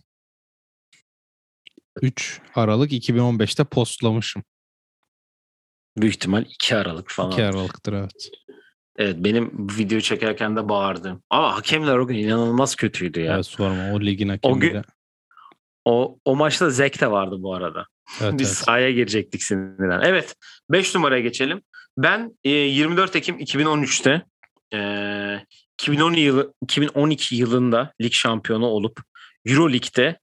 3 Aralık 2015'te postlamışım. Büyük ihtimal 2 Aralık falan. 2 Aralık'tır evet. Evet benim video çekerken de bağırdım. Ama hakemler o gün inanılmaz kötüydü ya. Evet sorma o ligin O gün- hakemleri. O, o maçta Zek de vardı bu arada. Evet, Biz evet. sahaya girecektik sinirden. Evet 5 numaraya geçelim. Ben e, 24 Ekim 2013'te e, 2010 yılı, 2012 yılında lig şampiyonu olup Euro Lig'de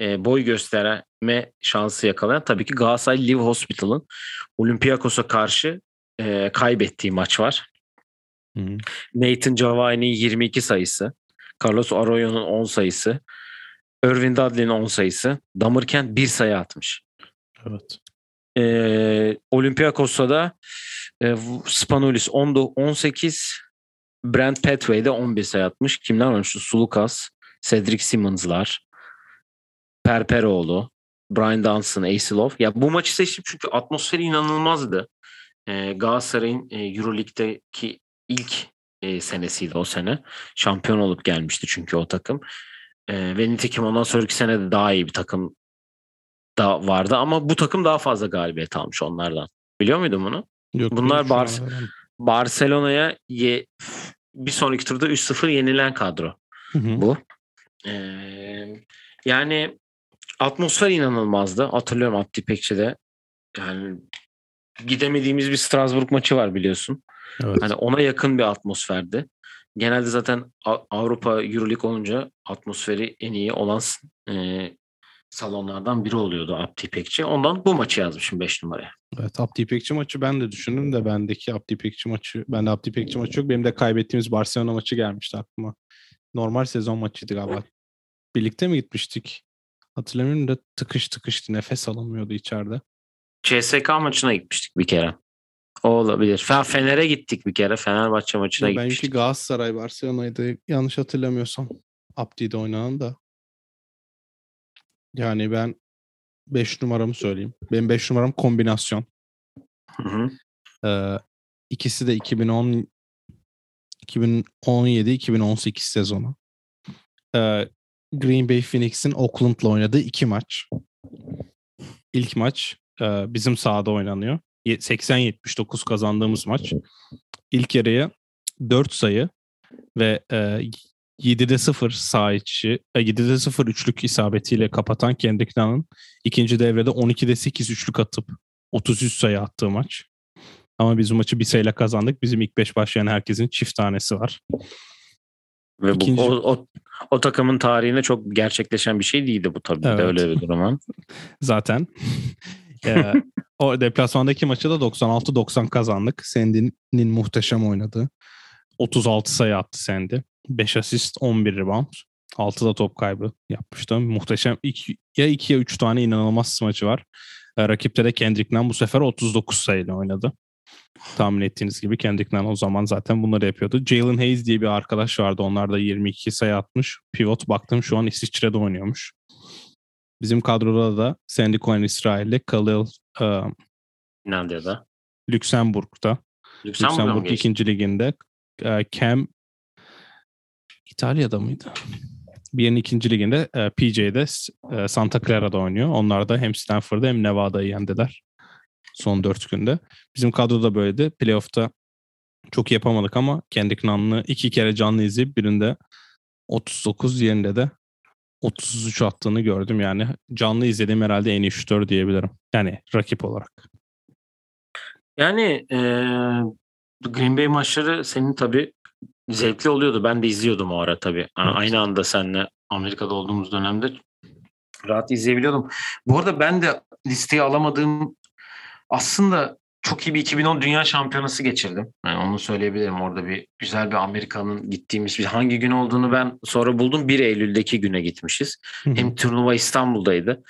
e, boy gösterme şansı yakalayan tabii ki Galatasaray Live Hospital'ın Olympiakos'a karşı e, kaybettiği maç var. Hı hı. Nathan Javai'nin 22 sayısı, Carlos Arroyo'nun 10 sayısı, Irvin Dudley'nin 10 sayısı, Damerkent 1 sayı atmış. Evet. Ee, Olympiakos'ta da e, Spanulis 10, 18, Brent Petway de 11 sayı atmış. Kimler varmış? Sulukas, Cedric Simmons'lar, Perperoğlu, Brian Dunstan, Asilov. Ya bu maçı seçtim çünkü atmosferi inanılmazdı. Ee, Galatasaray'ın e, Euroleague'deki ilk e, senesiydi o sene. Şampiyon olup gelmişti çünkü o takım. Ee, ve nitekim ondan sonraki sene de daha iyi bir takım da vardı ama bu takım daha fazla galibiyet almış onlardan. Biliyor muydun bunu? Yok, Bunlar öğrendim. Barcelona'ya ye- bir sonraki turda 3-0 yenilen kadro Hı hı. bu. Ee, yani atmosfer inanılmazdı. Hatırlıyorum Abdi İpekçi'de. Yani gidemediğimiz bir Strasbourg maçı var biliyorsun. Evet. Hani ona yakın bir atmosferdi. Genelde zaten Avrupa Euroleague olunca atmosferi en iyi olan e, salonlardan biri oluyordu Abdi İpekçi. Ondan bu maçı yazmışım 5 numaraya. Evet Abdi İpekçi maçı ben de düşündüm de bendeki Abdi İpekçi maçı bende Abdi İpekçi maçı yok. Benim de kaybettiğimiz Barcelona maçı gelmişti aklıma. Normal sezon maçıydı galiba. Birlikte mi gitmiştik? Hatırlamıyorum da tıkış tıkıştı. Nefes alamıyordu içeride. CSK maçına gitmiştik bir kere. O olabilir. Fe- Fener'e gittik bir kere. Fenerbahçe maçına Benimki gitmiştik. Galatasaray Barcelona'ydı. Yanlış hatırlamıyorsam. Abdi'de oynanan da. Yani ben 5 numaramı söyleyeyim. Benim 5 numaram kombinasyon. Hı hı. Ee, ikisi de 2010 2017-2018 sezonu. Ee, Green Bay Phoenix'in Oakland'la oynadığı iki maç. İlk maç e, bizim sahada oynanıyor. Ye- 80-79 kazandığımız maç. İlk yarıya 4 sayı ve e, 7'de 0 sağ içi, e, 7'de 0 üçlük isabetiyle kapatan Kendrick Nunn'ın ikinci devrede 12'de 8 üçlük atıp 33 sayı attığı maç. Ama biz bu maçı bir sayıyla kazandık. Bizim ilk 5 başlayan herkesin çift tanesi var. Ve bu, İkinci- o, o, o takımın tarihinde çok gerçekleşen bir şey değildi bu tabii Evet. de öyle bir durum. Zaten. Ee, o deplasmandaki maçı da 96-90 kazandık. Sandy'nin muhteşem oynadığı. 36 sayı attı Sandy. 5 asist, 11 rebound. 6 da top kaybı yapmıştı. Muhteşem. İki, ya 2 ya 3 tane inanılmaz smaçı var. Ee, rakipte de Kendrick Nunn bu sefer 39 sayıyla oynadı. Tahmin ettiğiniz gibi Kendrick Nunn o zaman zaten bunları yapıyordu. Jalen Hayes diye bir arkadaş vardı. Onlar da 22 sayı atmış. Pivot baktım şu an İsviçre'de oynuyormuş. Bizim kadroda da Sandy Cohen İsrail'de, Khalil e, Finlandiya'da. Lüksemburg'da. Lüksemburg ikinci liginde. E, Cam İtalya'da mıydı? Bir yerin ikinci liginde e, PJ'de e, Santa Clara'da oynuyor. Onlar da hem Stanford'da hem Nevada'yı yendiler. Son dört günde. Bizim kadroda böyleydi. Playoff'ta çok yapamadık ama Kendrick Nunn'ı iki kere canlı izleyip birinde 39 yerinde de 33 attığını gördüm. Yani canlı izlediğim herhalde en iyi şutör diyebilirim. Yani rakip olarak. Yani eee, Green Bay maçları senin tabii zevkli oluyordu. Ben de izliyordum o ara tabii. Evet. Aynı anda seninle Amerika'da olduğumuz dönemde rahat izleyebiliyordum. Bu arada ben de listeye alamadığım aslında çok iyi bir 2010 Dünya Şampiyonası geçirdim. Yani onu söyleyebilirim. Orada bir güzel bir Amerika'nın gittiğimiz bir hangi gün olduğunu ben sonra buldum. 1 Eylül'deki güne gitmişiz. Hem turnuva İstanbul'daydı.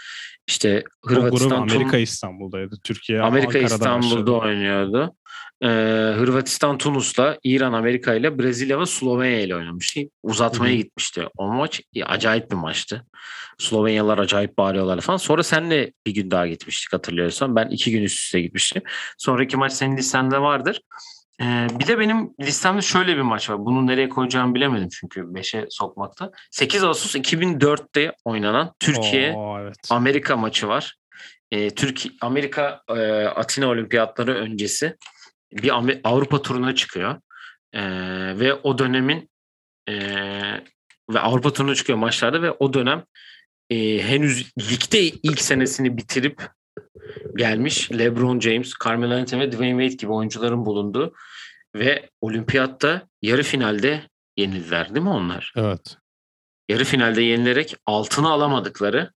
İşte o Hırvatistan turnu- Amerika İstanbul'daydı. Türkiye Amerika Ankara'da İstanbul'da başladı. oynuyordu. Ee, Hırvatistan Tunus'la, İran Amerika ile, Brezilya ve Slovenya ile oynamış. Uzatmaya Hı hı. gitmişti. O maç ya, acayip bir maçtı. Slovenyalılar acayip bağırıyorlar falan. Sonra senle bir gün daha gitmiştik hatırlıyorsan. Ben iki gün üst üste gitmiştim. Sonraki maç senin listende vardır. Ee, bir de benim listemde şöyle bir maç var. Bunu nereye koyacağımı bilemedim çünkü 5'e sokmakta. 8 Ağustos 2004'te oynanan Türkiye Oo, evet. Amerika maçı var. Ee, Türkiye Amerika e, Atina Olimpiyatları öncesi bir Amer- Avrupa turuna çıkıyor. Ee, ve o dönemin e, ve Avrupa turuna çıkıyor maçlarda ve o dönem e, henüz ligde ilk senesini bitirip gelmiş LeBron James, Carmelo Anthony ve Dwayne Wade gibi oyuncuların bulunduğu ve olimpiyatta yarı finalde yenildiler değil mi onlar? Evet. yarı finalde yenilerek altını alamadıkları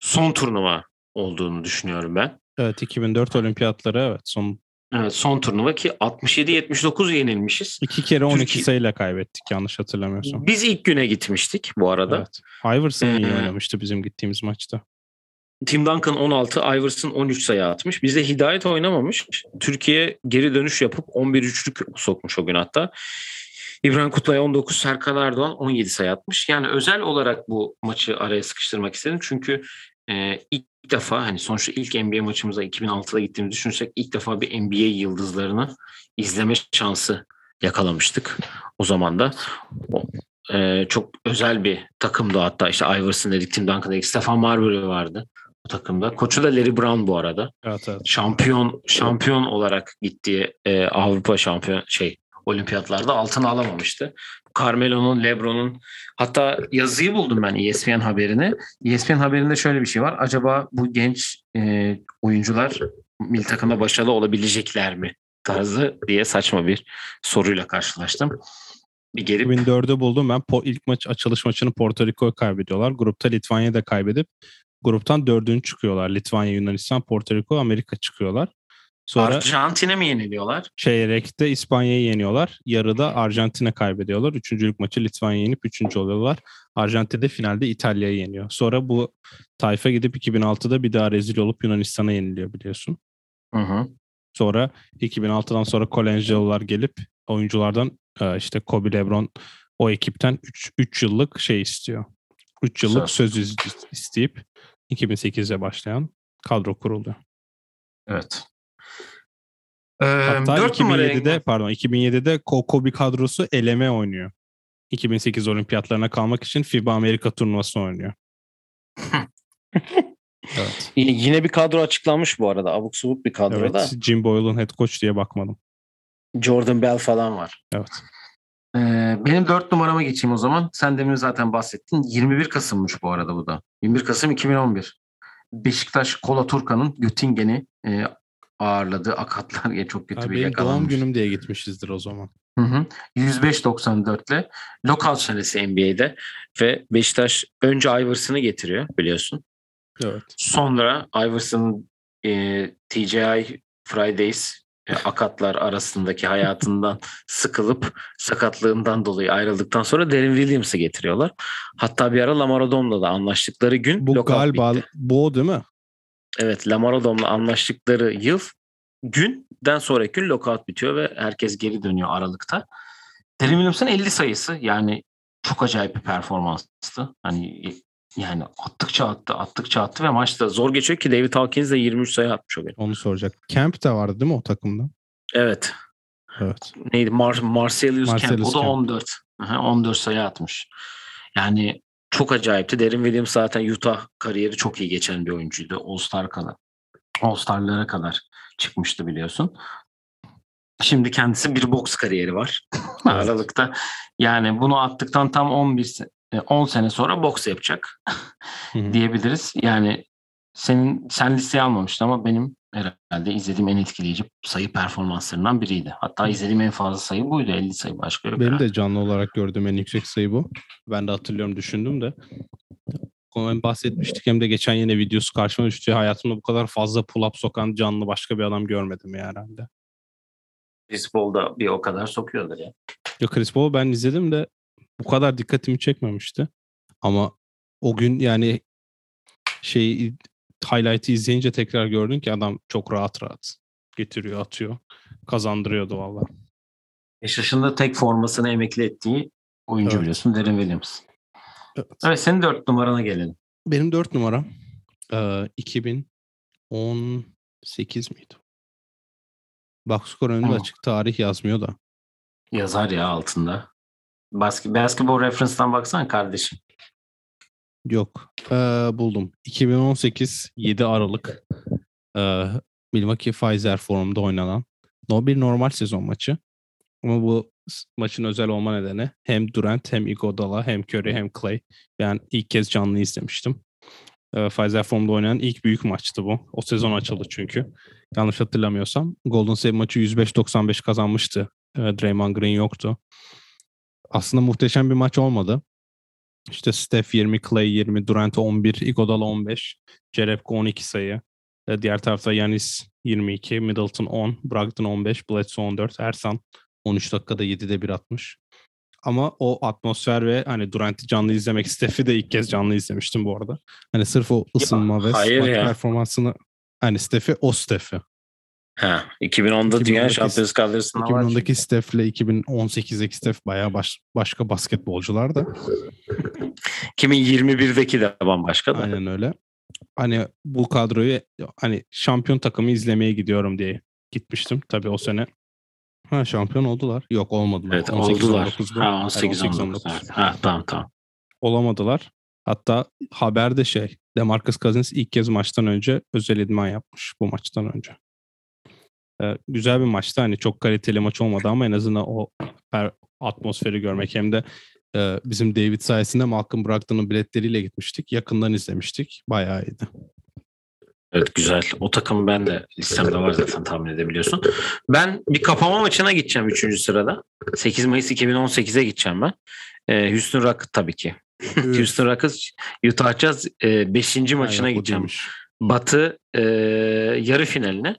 son turnuva olduğunu düşünüyorum ben. Evet 2004 olimpiyatları evet son Evet son turnuva ki 67-79 yenilmişiz. iki kere 12 Türkiye- sayıyla kaybettik yanlış hatırlamıyorsam. Biz ilk güne gitmiştik bu arada. Evet. Iverson iyi Ee, oynamıştı bizim gittiğimiz maçta. Tim Duncan 16, Iverson 13 sayı atmış. Bizde Hidayet oynamamış. Türkiye geri dönüş yapıp 11 üçlük sokmuş o gün hatta. İbrahim Kutlay 19, Serkan Erdoğan 17 sayı atmış. Yani özel olarak bu maçı araya sıkıştırmak istedim. Çünkü e, ilk defa hani sonuçta ilk NBA maçımıza 2006'da gittiğimizi düşünürsek ilk defa bir NBA yıldızlarını izleme şansı yakalamıştık o zaman da. E, çok özel bir takımdı hatta işte Iverson dedik, Tim Duncan dedik, Stefan Marbury vardı bu takımda. Koçu da Larry Brown bu arada Evet evet. şampiyon şampiyon olarak gittiği e, Avrupa şampiyon şey olimpiyatlarda altın alamamıştı. Carmelo'nun, LeBron'un hatta yazıyı buldum ben ESPN haberini. ESPN haberinde şöyle bir şey var. Acaba bu genç e, oyuncular milli takımda başarılı olabilecekler mi? tarzı diye saçma bir soruyla karşılaştım. Bir gelip 2004'ü buldum ben. Po- ilk maç açılış maçını Porto Rico'ya kaybediyorlar. Grupta Litvanya'yı da kaybedip gruptan dördüncü çıkıyorlar. Litvanya, Yunanistan, Porto Rico, Amerika çıkıyorlar. Sonra Arjantin'e mi yeniliyorlar? çeyrekte İspanya'yı yeniyorlar. Yarıda Arjantin'e kaybediyorlar. Üçüncülük maçı Litvanya'yı yenip üçüncü oluyorlar. Arjantin'de finalde İtalya'yı yeniyor. Sonra bu tayfa gidip 2006'da bir daha rezil olup Yunanistan'a yeniliyor biliyorsun. Hı hı. Sonra 2006'dan sonra Kolenjalılar gelip oyunculardan e, işte Kobe Lebron o ekipten 3 yıllık şey istiyor. 3 yıllık Söz. söz isteyip 2008'de başlayan kadro kuruluyor. Evet. Ee, Hatta 4 numaraya 2007'de pardon 2007'de Ko- Kobe kadrosu eleme oynuyor. 2008 olimpiyatlarına kalmak için FIBA Amerika turnuvası oynuyor. evet. Yine bir kadro açıklanmış bu arada. Abuk subuk bir kadro Evet. da. Jim Boyle'ın head coach diye bakmadım. Jordan Bell falan var. Evet. Ee, benim 4 numarama geçeyim o zaman. Sen demin zaten bahsettin. 21 Kasım'mış bu arada bu da. 21 Kasım 2011. Beşiktaş Kola Turkan'ın Göttingen'i e, ağırladı. Akatlar ya çok kötü Ha, bir benim doğum yakalanmış. günüm diye gitmişizdir o zaman. Hı hı. 105-94 ile lockout senesi NBA'de ve Beşiktaş önce Iverson'ı getiriyor biliyorsun. Evet. Sonra Iverson'ın e, TGI Fridays akatlar arasındaki hayatından sıkılıp sakatlığından dolayı ayrıldıktan sonra Derin Williams'ı getiriyorlar. Hatta bir ara Lamar Odom'la da anlaştıkları gün Bu galiba bitti. bu o değil mi? Evet Lamar Odom'la anlaştıkları yıl günden sonraki gün lockout bitiyor ve herkes geri dönüyor Aralık'ta. Derin Williams'ın 50 sayısı yani çok acayip bir performanstı. Hani yani attıkça attı, attıkça attı ve maçta zor geçiyor ki David Hawkins de 23 sayı atmış o gün. Onu soracak. Camp de vardı değil mi o takımda? Evet. Evet. Neydi? Mar Marcellus. Marcellus O da Camp. 14. Aha, 14 sayı atmış. Yani çok acayipti. Derin Williams zaten Utah kariyeri çok iyi geçen bir oyuncuydu. All-Star kadar. All-Star'lara kadar çıkmıştı biliyorsun. Şimdi kendisi bir boks kariyeri var. Aralıkta. Yani bunu attıktan tam 11 se- e, 10 sene sonra boks yapacak diyebiliriz. Yani senin sen listeye almamıştın ama benim herhalde izlediğim en etkileyici sayı performanslarından biriydi. Hatta izlediğim en fazla sayı buydu. 50 sayı başka yok. Benim herhalde. de canlı olarak gördüğüm en yüksek sayı bu. Ben de hatırlıyorum düşündüm de. Hem bahsetmiştik hem de geçen yine videosu karşıma düştü. Hayatımda bu kadar fazla pull-up sokan canlı başka bir adam görmedim ya herhalde. Chris Paul da bir o kadar sokuyordur ya. Ya Chris Paul ben izledim de bu kadar dikkatimi çekmemişti. Ama o gün yani şey highlight'ı izleyince tekrar gördün ki adam çok rahat rahat getiriyor, atıyor. Kazandırıyordu valla. 5 yaşında tek formasını emekli ettiği oyuncu Evet. biliyorsun Derin Williams. Evet. Evet senin 4 numarana gelelim. Benim dört numaram eee, 2018 miydi? Boxscore önünde Hı. açık tarih yazmıyor da. Yazar ya altında. Basket, basketball reference'dan baksana kardeşim. Yok. Eee, buldum. 2018 7 Aralık eee Milwaukee Pfizer Forum'da oynanan no bir normal sezon maçı. Ama bu maçın özel olma nedeni hem Durant hem Iguodala hem Curry hem Clay. Ben ilk kez canlı izlemiştim. Eee Pfizer Forum'da oynanan ilk büyük maçtı bu. O sezon açıldı çünkü. Yanlış hatırlamıyorsam. Golden State maçı 105-95 kazanmıştı. Eee, Draymond Green yoktu. Aslında muhteşem bir maç olmadı. İşte Steph 20, Clay 20, Durant 11, Iguodala 15, Jerebko 12 sayı. E, Diğer tarafta Yanis 22, Middleton 10, Brogdon 15, Bledsoe 14, Ersan 13 dakikada 7'de 1 atmış. Ama o atmosfer ve hani Durant'i canlı izlemek, Steph'i de ilk kez canlı izlemiştim bu arada. Hani sırf o ısınma ve hayır ya. performansını hani Steph'i o Steph'i. Ha, 2010'da Dünya 2010'daki Şampiyonası kadrosunda var. 2010'daki Steph'le 2018'deki Steph bayağı baş- başka basketbolcular da. 2021'deki de bambaşka da. Aynen öyle. Hani bu kadroyu hani şampiyon takımı izlemeye gidiyorum diye gitmiştim. Tabii o sene. Ha şampiyon oldular. Yok olmadılar. Evet 18, oldular. 19 bu. Ha, Yani 18 19. Evet. Ha, tamam tamam. Olamadılar. Hatta haberde şey Demarcus Cousins ilk kez maçtan önce özel idman yapmış bu maçtan önce. Ee, güzel bir maçtı. Hani çok kaliteli maç olmadı ama en azından o atmosferi görmek hem de e, bizim David sayesinde Malcolm Brogdon'un biletleriyle gitmiştik. Yakından izlemiştik. Bayağı iyiydi. Evet güzel. O takım ben de listemde var zaten tahmin edebiliyorsun. Ben bir kapama maçına gideceğim 3. sırada. 8 Mayıs 2018'e gideceğim ben. Ee, Houston Rockets tabii ki. Houston Rockets Utah Jazz 5. maçına Aynen, gideceğim. Batı e, yarı finaline.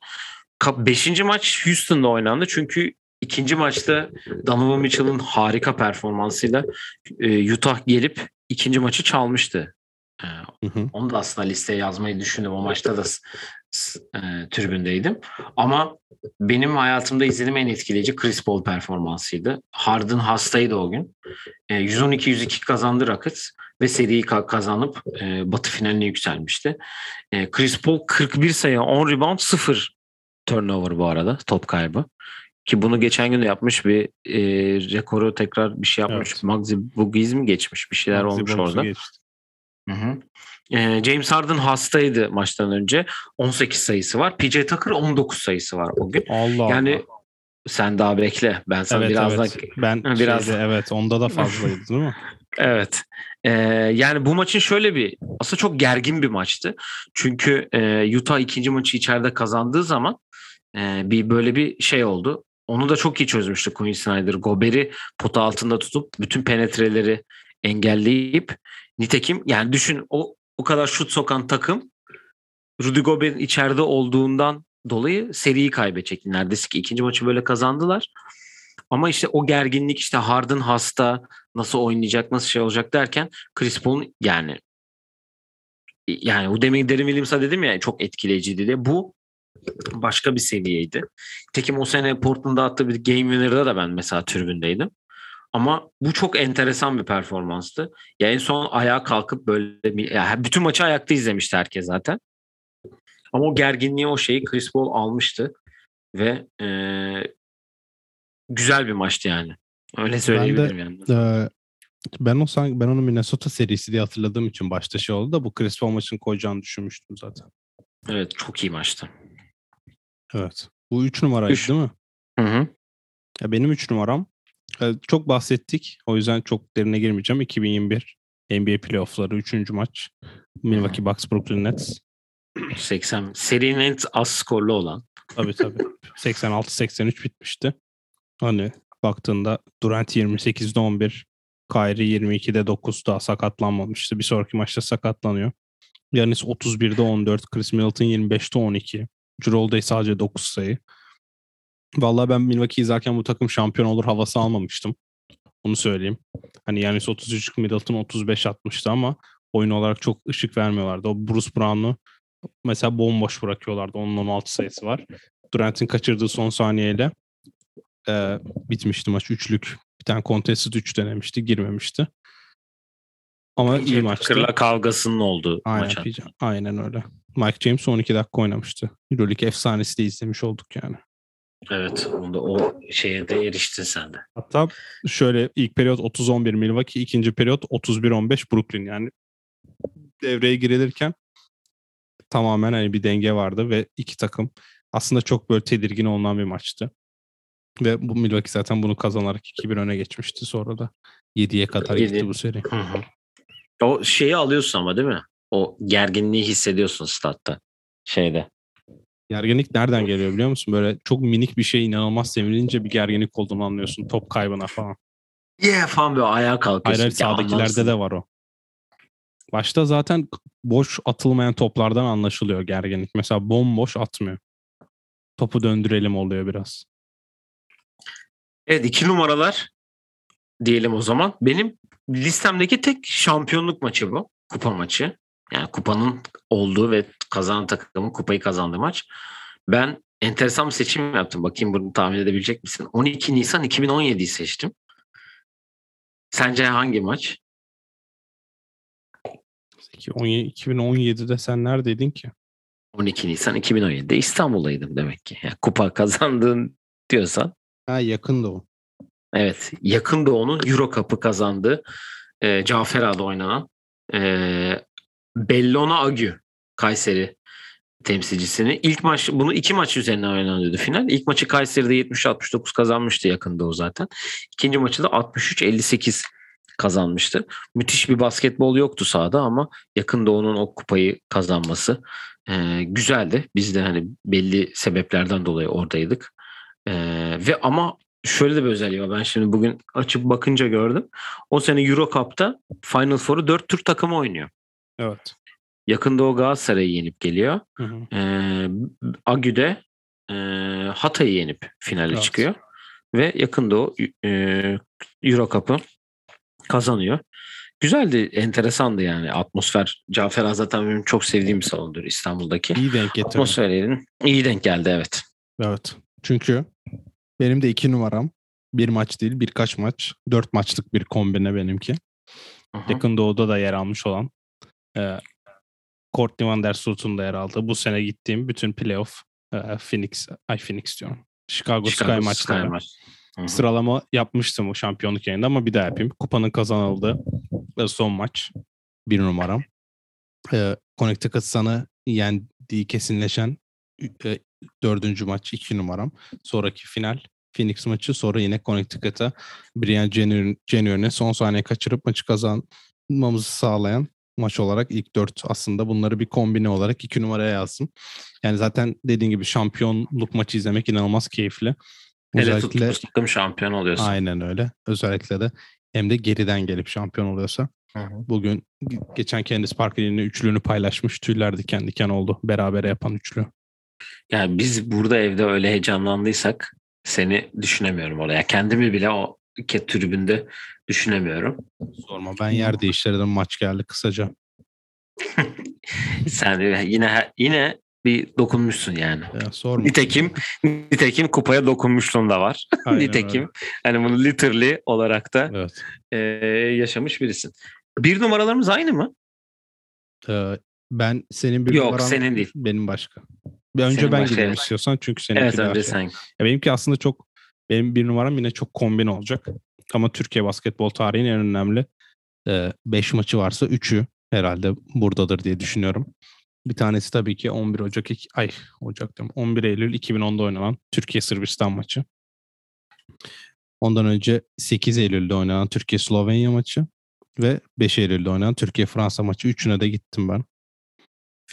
5. maç Houston'da oynandı çünkü ikinci maçta Donovan Mitchell'ın harika performansıyla e, Utah gelip ikinci maçı çalmıştı. E, Hı hı. onu da aslında listeye yazmayı düşündüm. O maçta da e, tribündeydim. Ama benim hayatımda izlediğim en etkileyici Chris Paul performansıydı. Harden hastaydı o gün. E, 112-102 kazandı Rockets ve seriyi ka- kazanıp e, batı finaline yükselmişti. E, Chris Paul 41 sayı, 10 rebound, 0 turnover bu arada top kaybı. Ki bunu geçen gün yapmış bir e, rekoru tekrar bir şey yapmış. Evet. Maxi Boogies mi geçmiş? Bir şeyler Maxi olmuş orada. geçti. Hı hı. Ee, James Harden hastaydı maçtan önce. 18 sayısı var. PJ Tucker 19 sayısı var o gün. Allah Yani Allah. sen daha bekle. Ben sana Evet, birazdan evet. Ben Biraz- biraz evet onda da fazlaydı değil mi? Evet. Ee, yani bu maçın şöyle bir aslında çok gergin bir maçtı. Çünkü e, Utah ikinci maçı içeride kazandığı zaman e, bir böyle bir şey oldu. onu da çok iyi çözmüştü Quinn Snyder. Gober'i pota altında tutup bütün penetreleri engelleyip nitekim yani düşün o o kadar şut sokan takım Rudy Gobert'in içeride olduğundan dolayı seriyi kaybedecekti. Neredeyse ki ikinci maçı böyle kazandılar. Ama işte o gerginlik işte Harden hasta nasıl oynayacak nasıl şey olacak derken Chris Paul'un yani yani bu demin Derin Williams'a dedim ya çok etkileyiciydi diye. Bu başka bir seviyeydi. Tekim o sene Portland'da attığı bir Game Winner'da da ben mesela tribündeydim. Ama bu çok enteresan bir performanstı. Ya en son ayağa kalkıp böyle bir, ya bütün maçı ayakta izlemişti herkes zaten. Ama o gerginliği o şeyi Chris Paul almıştı ve e, güzel bir maçtı yani. Öyle söyleyebilirim ben de, yani. E, ben o ben onu Minnesota serisi diye hatırladığım için başta şey oldu da bu Chris Paul maçını koyacağını düşünmüştüm zaten. Evet çok iyi maçtı. Evet. Bu 3 numaraydı üç. değil mi? Hı hı. Ya benim 3 numaram çok bahsettik. O yüzden çok derine girmeyeceğim. 2021 NBA playoffları 3. maç. Milwaukee Bucks Brooklyn Nets. 80 serinin en az skorlu olan. Tabii tabii. 86-83 bitmişti. Hani baktığında Durant 28'de 11, Kyrie 22'de 9 daha sakatlanmamıştı. Bir sonraki maçta sakatlanıyor. Yanis 31'de 14, Chris Middleton 25'te 12. Drew sadece 9 sayı. Vallahi ben Milwaukee izlerken bu takım şampiyon olur havası almamıştım. Onu söyleyeyim. Hani Yanis 33, Middleton 35 atmıştı ama oyun olarak çok ışık vermiyorlardı. O Bruce Brown'u mesela bomboş bırakıyorlardı. Onun 16 sayısı var. Durant'in kaçırdığı son saniyeyle e, bitmişti maç. Üçlük bir tane contested 3 denemişti. Girmemişti. Ama iyi maçtı. Kırla kavgasının olduğu aynen, maç. Aynen öyle. Mike James 12 dakika oynamıştı. Euroleague efsanesi de izlemiş olduk yani. Evet. Onda o şeye de eriştin sen de. Hatta şöyle ilk periyot 30-11 Milwaukee, ikinci periyot 31-15 Brooklyn. Yani devreye girilirken tamamen hani bir denge vardı ve iki takım aslında çok böyle tedirgin olunan bir maçtı. Ve bu Milwaukee zaten bunu kazanarak 2-1 öne geçmişti. Sonra da 7'ye kadar 7. gitti bu seri. Hı hı. O şeyi alıyorsun ama değil mi? O gerginliği hissediyorsun statta. Şeyde. Gerginlik nereden geliyor biliyor musun? Böyle çok minik bir şey inanılmaz sevilince bir gerginlik olduğunu anlıyorsun. Top kaybına falan. Yeah falan böyle ayağa kalkıyorsun. Hayır sağdakilerde de var o. Başta zaten boş atılmayan toplardan anlaşılıyor gerginlik. Mesela bomboş atmıyor. Topu döndürelim oluyor biraz. Evet iki numaralar diyelim o zaman. Benim listemdeki tek şampiyonluk maçı bu. Kupa maçı. Yani kupanın olduğu ve kazanan takımın kupayı kazandığı maç. Ben enteresan bir seçim yaptım. Bakayım bunu tahmin edebilecek misin? 12 Nisan 2017'yi seçtim. Sence hangi maç? 2017'de sen neredeydin ki? 12 Nisan 2017'de İstanbul'daydım demek ki. Yani kupa kazandın diyorsan. Ha yakın doğu. Evet yakın doğunun Euro Cup'ı kazandığı e, Cafera'da oynanan e, Bellona Agü Kayseri temsilcisini. İlk maç bunu iki maç üzerinden oynanıyordu final. İlk maçı Kayseri'de 70-69 kazanmıştı yakında o zaten. İkinci maçı da 63-58 kazanmıştı. Müthiş bir basketbol yoktu sahada ama yakın doğunun o kupayı kazanması e, güzeldi. Biz de hani belli sebeplerden dolayı oradaydık. E, ve ama şöyle de bir özelliği var. Ben şimdi bugün açıp bakınca gördüm. O sene Euro Cup'ta Final Four'u 4 Türk takımı oynuyor. Evet. Yakında o Galatasaray'ı yenip geliyor. Hı hı. Ee, Agü'de e, Hatay'ı yenip finale evet. çıkıyor. Ve yakında o e, Euro Cup'ı kazanıyor. Güzeldi, enteresandı yani atmosfer. Cafer zaten benim çok sevdiğim bir salondur İstanbul'daki. İyi denk getirdi. Atmosferlerin iyi denk geldi evet. Evet. Çünkü benim de iki numaram. Bir maç değil birkaç maç. Dört maçlık bir kombine benimki. Aha. Yakın Doğu'da da yer almış olan. E, Courtney Van Der Sloot'un da yer aldığı. Bu sene gittiğim bütün playoff e, Phoenix, ay Phoenix diyorum. Chicago, Chicago Sky maçları. Maç. Sıralama yapmıştım o şampiyonluk yayında ama bir daha yapayım. Kupanın kazanıldığı son maç. Bir numaram. E, Connecticut sana yendiği kesinleşen e, dördüncü maç iki numaram. Sonraki final Phoenix maçı sonra yine Connecticut'a Brian January'ne son saniye kaçırıp maçı kazanmamızı sağlayan maç olarak ilk dört aslında bunları bir kombine olarak iki numaraya yazdım. Yani zaten dediğin gibi şampiyonluk maçı izlemek inanılmaz keyifli. Hele Özellikle tuttuğumuz takım şampiyon oluyorsun. aynen öyle. Özellikle de hem de geriden gelip şampiyon oluyorsa. Hı hı. Bugün ge- geçen Candice Parker'in üçlünü paylaşmış. Tüyler diken diken oldu. Berabere yapan üçlü. Yani biz burada evde öyle heyecanlandıysak seni düşünemiyorum oraya. Kendimi bile o tribünde düşünemiyorum. Sorma ben yer değiştirdim maç geldi kısaca. Sen yine yine bir dokunmuşsun yani. Ya, sorma. Nitekim nitekim kupaya dokunmuşluğun da var. Aynen nitekim öyle. hani bunu literally olarak da Evet. e, yaşamış birisin. Bir numaralarımız aynı mı? Ee, ben senin bir Yok, numaran- senin değil. Benim başka. Bir önce Senin ben evet. istiyorsan çünkü seninki Evet önce şey. sen. Ya benimki aslında çok benim bir numaram yine çok kombin olacak. Ama Türkiye basketbol tarihinin en önemli 5 maçı varsa 3'ü herhalde buradadır diye düşünüyorum. Bir tanesi tabii ki 11 Ocak ay Ocak diyorum 11 Eylül 2010'da oynanan Türkiye Sırbistan maçı. Ondan önce 8 Eylül'de oynanan Türkiye Slovenya maçı ve 5 Eylül'de oynanan Türkiye Fransa maçı. Üçüne de gittim ben.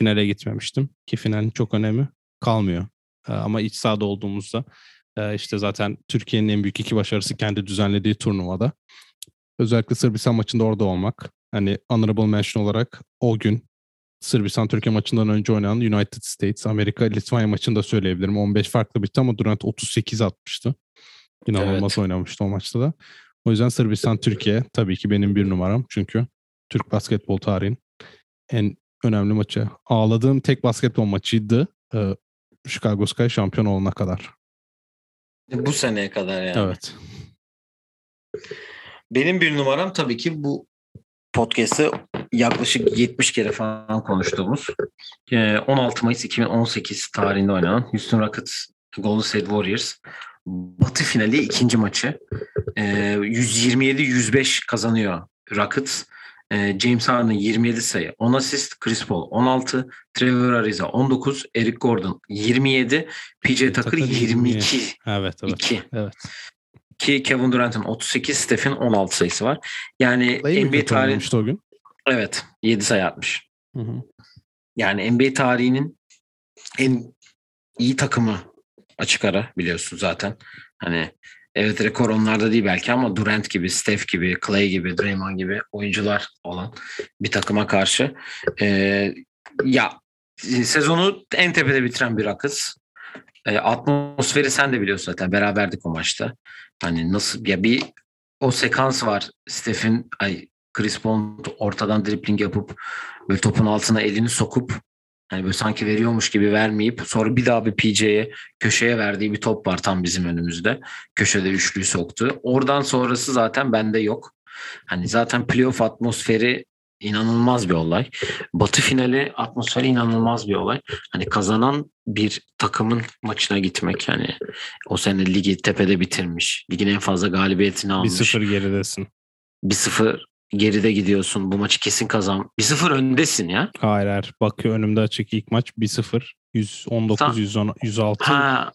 Finale gitmemiştim ki finalin çok önemi kalmıyor. Ee, Ama iç sahada olduğumuzda e, işte zaten Türkiye'nin en büyük iki başarısı kendi düzenlediği turnuvada. Özellikle Sırbistan maçında orada olmak. Hani honorable mention olarak o gün Sırbistan Türkiye maçından önce oynanan United States Amerika Litvanya maçını da söyleyebilirim. 15 farklı bitti ama Durant 38 atmıştı. İnanılmaz Evet. oynamıştı o maçta da. O yüzden Sırbistan Türkiye tabii ki benim bir numaram. Çünkü Türk basketbol tarihinin en önemli maçı. Ağladığım tek basketbol maçıydı. Ee, Chicago Sky şampiyon olana kadar. Bu seneye kadar yani. Evet. Benim bir numaram tabii ki bu podcast'te yaklaşık 70 kere falan konuştuğumuz e, 16 Mayıs 2018 tarihinde oynanan Houston Rockets Golden State Warriors Batı finali ikinci maçı. E, 127-105 kazanıyor Rockets. E, James Harden 27 sayı, 10 asist, Chris Paul 16, Trevor Ariza 19, Eric Gordon 27, PJ Tucker Tucker 22. Evet, evet. 2. Evet. Ki Kevin Durant'ın 38, Steph'in 16 sayısı var. Yani Clay mi NBA tarihi o gün? evet 7 sayı atmış. Hı hı. Yani NBA tarihinin en iyi takımı açık ara biliyorsun zaten. Hani evet rekor onlarda değil belki ama Durant gibi, Steph gibi, Clay gibi, Draymond gibi oyuncular olan bir takıma karşı Ee, ya sezonu en tepede bitiren bir Rockets. Ee, atmosferi sen de biliyorsun zaten beraberdik o maçta. Hani nasıl ya bir o sekans var Steph'in ay Chris Paul ortadan dribbling yapıp böyle topun altına elini sokup hani böyle sanki veriyormuş gibi vermeyip sonra bir daha bir PJ'ye köşeye verdiği bir top var tam bizim önümüzde. Köşede üçlüyü soktu. Oradan sonrası zaten bende yok. Hani zaten playoff atmosferi inanılmaz bir olay. Batı finali atmosferi inanılmaz bir olay. Hani kazanan bir takımın maçına gitmek yani o sene ligi tepede bitirmiş. Ligin en fazla galibiyetini almış. 1-0 geridesin. 1-0 geride gidiyorsun. Bu maçı kesin kazan. 1-0 öndesin ya. Hayır hayır. Bakıyor önümde açık ilk maç 1-0. 119, Tamam. 110, 106. Ha,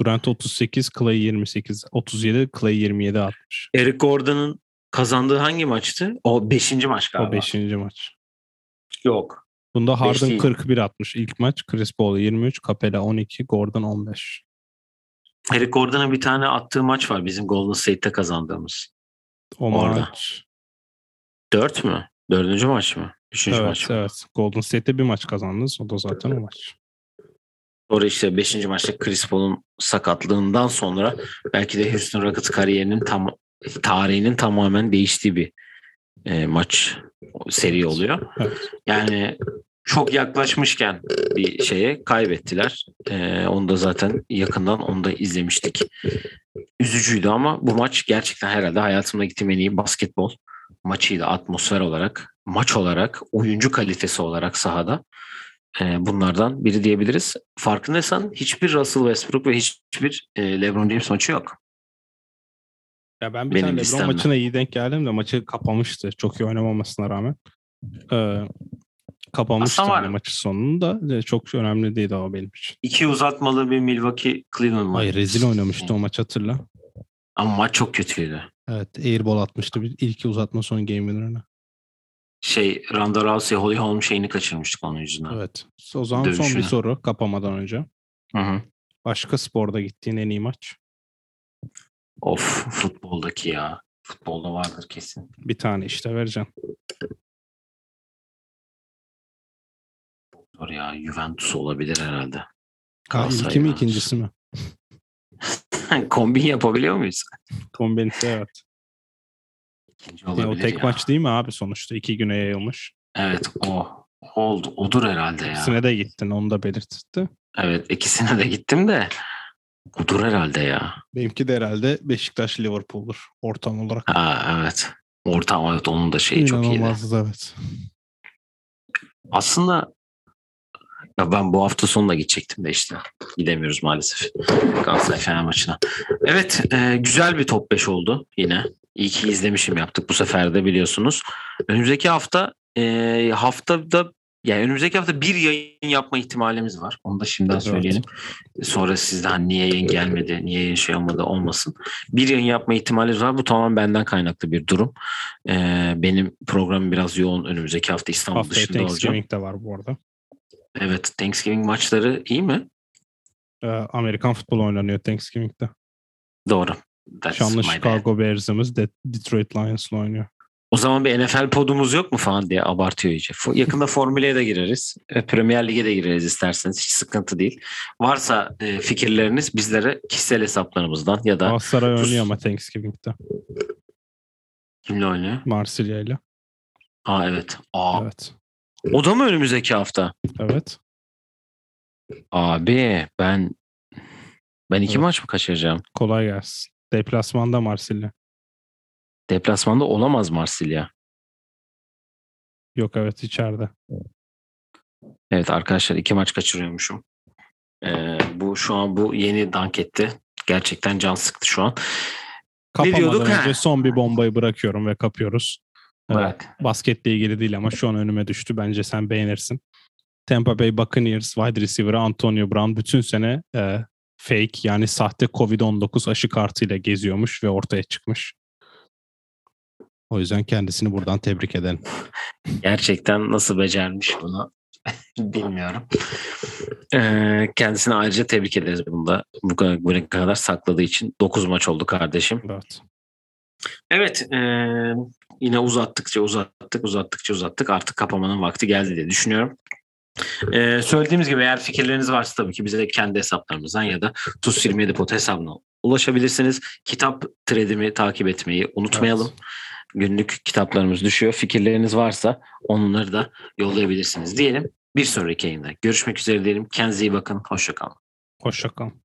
Durant 38, Clay 28. 37, Clay 27 atmış. Eric Gordon'ın kazandığı hangi maçtı? O 5. maç galiba. O 5. maç. Yok. Bunda Harden değil. 41 atmış ilk maç. Chris Paul 23, Capella 12, Gordon 15. Eric Gordon'ın bir tane attığı maç var bizim Golden State'te kazandığımız. O Orada. maç. 4 mü? Dördüncü maç mı? Üçüncü Evet, maç mı? evet. Golden State'te bir maç kazandınız. O da zaten o maç. Sonra işte 5. maçta Chris Paul'un sakatlığından sonra belki de Houston Rockets kariyerinin tam tarihinin tamamen değiştiği bir e, maç seri oluyor. Evet. Yani çok yaklaşmışken bir şeye kaybettiler. E, onu da zaten yakından onu da izlemiştik. Üzücüydü ama bu maç gerçekten herhalde hayatımda gittiğim en iyi basketbol maçıydı atmosfer olarak, maç olarak, oyuncu kalitesi olarak sahada. E, bunlardan biri diyebiliriz. Farkındaysan hiçbir Russell Westbrook ve hiçbir e, LeBron James maçı yok. Ya ben bir Benim tane LeBron maçına iyi denk geldim de maçı kapamıştı. Çok iyi oynamamasına rağmen. Ee, var. hani maçı sonunda. E, Çok önemli değildi ama benim için. İki uzatmalı bir Milwaukee Cleveland maçı. Ay rezil oynamıştı o maç hatırla. Ama maç çok kötüydü. Evet airball atmıştı bir ilk uzatma son game winner'ını. Şey Ronda Rousey, Holly Holm şeyini kaçırmıştık onun yüzünden. Evet. O zaman son Dövüşünü. bir soru kapamadan önce. Hı hı. Başka sporda gittiğin en iyi maç? Of futboldaki ya. Futbolda vardır kesin. Bir tane işte vereceğim. Zor ya. Juventus olabilir herhalde. Ha, ilki mi ikincisi mi? Kombin yapabiliyor muyuz? Kombinse evet. İkinci olabilir o tek ya. maç değil mi abi sonuçta? iki güne yayılmış. Evet o. Oldu. Odur herhalde ya. İkisine de gittin onu da belirtti. Evet ikisine de gittim de. Odur herhalde ya. Benimki de herhalde Beşiktaş Liverpool'dur ortam olarak. Ha evet. Ortam evet onun da şeyi çok iyiydi. İnanılmaz evet. Aslında ya ben bu hafta sonu da gidecektim de işte. Gidemiyoruz maalesef. Galatasaray Fener maçına. Evet e, güzel bir top 5 oldu yine. İyi ki izlemişim yaptık bu sefer de biliyorsunuz. Önümüzdeki hafta e, haftada yani önümüzdeki hafta bir yayın yapma ihtimalimiz var. Onu da şimdiden Evet. söyleyelim. Sonra sizden niye yayın gelmedi, niye yayın şey olmadı olmasın. Bir yayın yapma ihtimalimiz var. Bu tamamen benden kaynaklı bir durum. E, benim programım biraz yoğun önümüzdeki hafta İstanbul Haftaya dışında olacağım. Thanksgiving de var bu arada. Evet Thanksgiving maçları iyi mi? Ee, Amerikan futbolu oynanıyor Thanksgiving'de. Doğru. That's Şanlı. Chicago Bears'ımız De- Detroit Lions'la oynuyor. O zaman bir NFL podumuz yok mu falan diye abartıyor iyice. Yakında Formüle'ye de gireriz. E, Premier Lig'e de gireriz isterseniz. Hiç sıkıntı değil. Varsa e, fikirleriniz bizlere kişisel hesaplarımızdan ya da Galatasaray oynuyor ama Thanksgiving'de. kimle oynuyor? Marsilya ile. Aa evet. Aa, Evet. O da mı önümüzdeki hafta? Evet. Abi ben ben iki Evet. maç mı kaçıracağım? Kolay gelsin. Deplasmanda Marsilya. Deplasmanda olamaz Marsilya. Yok evet içeride. Evet arkadaşlar iki maç kaçırıyormuşum. Ee, bu şu an bu yeni dank etti. Gerçekten can sıktı şu an. Kapamadan önce Ha. son bir bombayı bırakıyorum ve kapıyoruz. Evet, basketle ilgili değil ama şu an önüme düştü. Bence sen beğenirsin. Tampa Bay Buccaneers wide receiver'ı Antonio Brown bütün sene e, fake yani sahte Covid-19 aşı kartıyla geziyormuş ve ortaya çıkmış. O yüzden kendisini buradan tebrik ederim. Gerçekten nasıl becermiş bunu bilmiyorum. Ee, kendisine ayrıca tebrik ederiz bunda. Bu kadar, kadar sakladığı için 9 maç oldu kardeşim. Evet. Evet e, yine uzattıkça uzattık uzattıkça uzattık artık kapamanın vakti geldi diye düşünüyorum. E, söylediğimiz gibi eğer fikirleriniz varsa tabii ki bize kendi hesaplarımızdan ya da TUS27 Pot hesabına ulaşabilirsiniz. Kitap threadimi takip etmeyi unutmayalım. Evet. Günlük kitaplarımız düşüyor. Fikirleriniz varsa onları da yollayabilirsiniz diyelim. Bir sonraki yayında görüşmek üzere diyelim. Kendinize iyi bakın. Hoşçakalın. Hoşçakalın.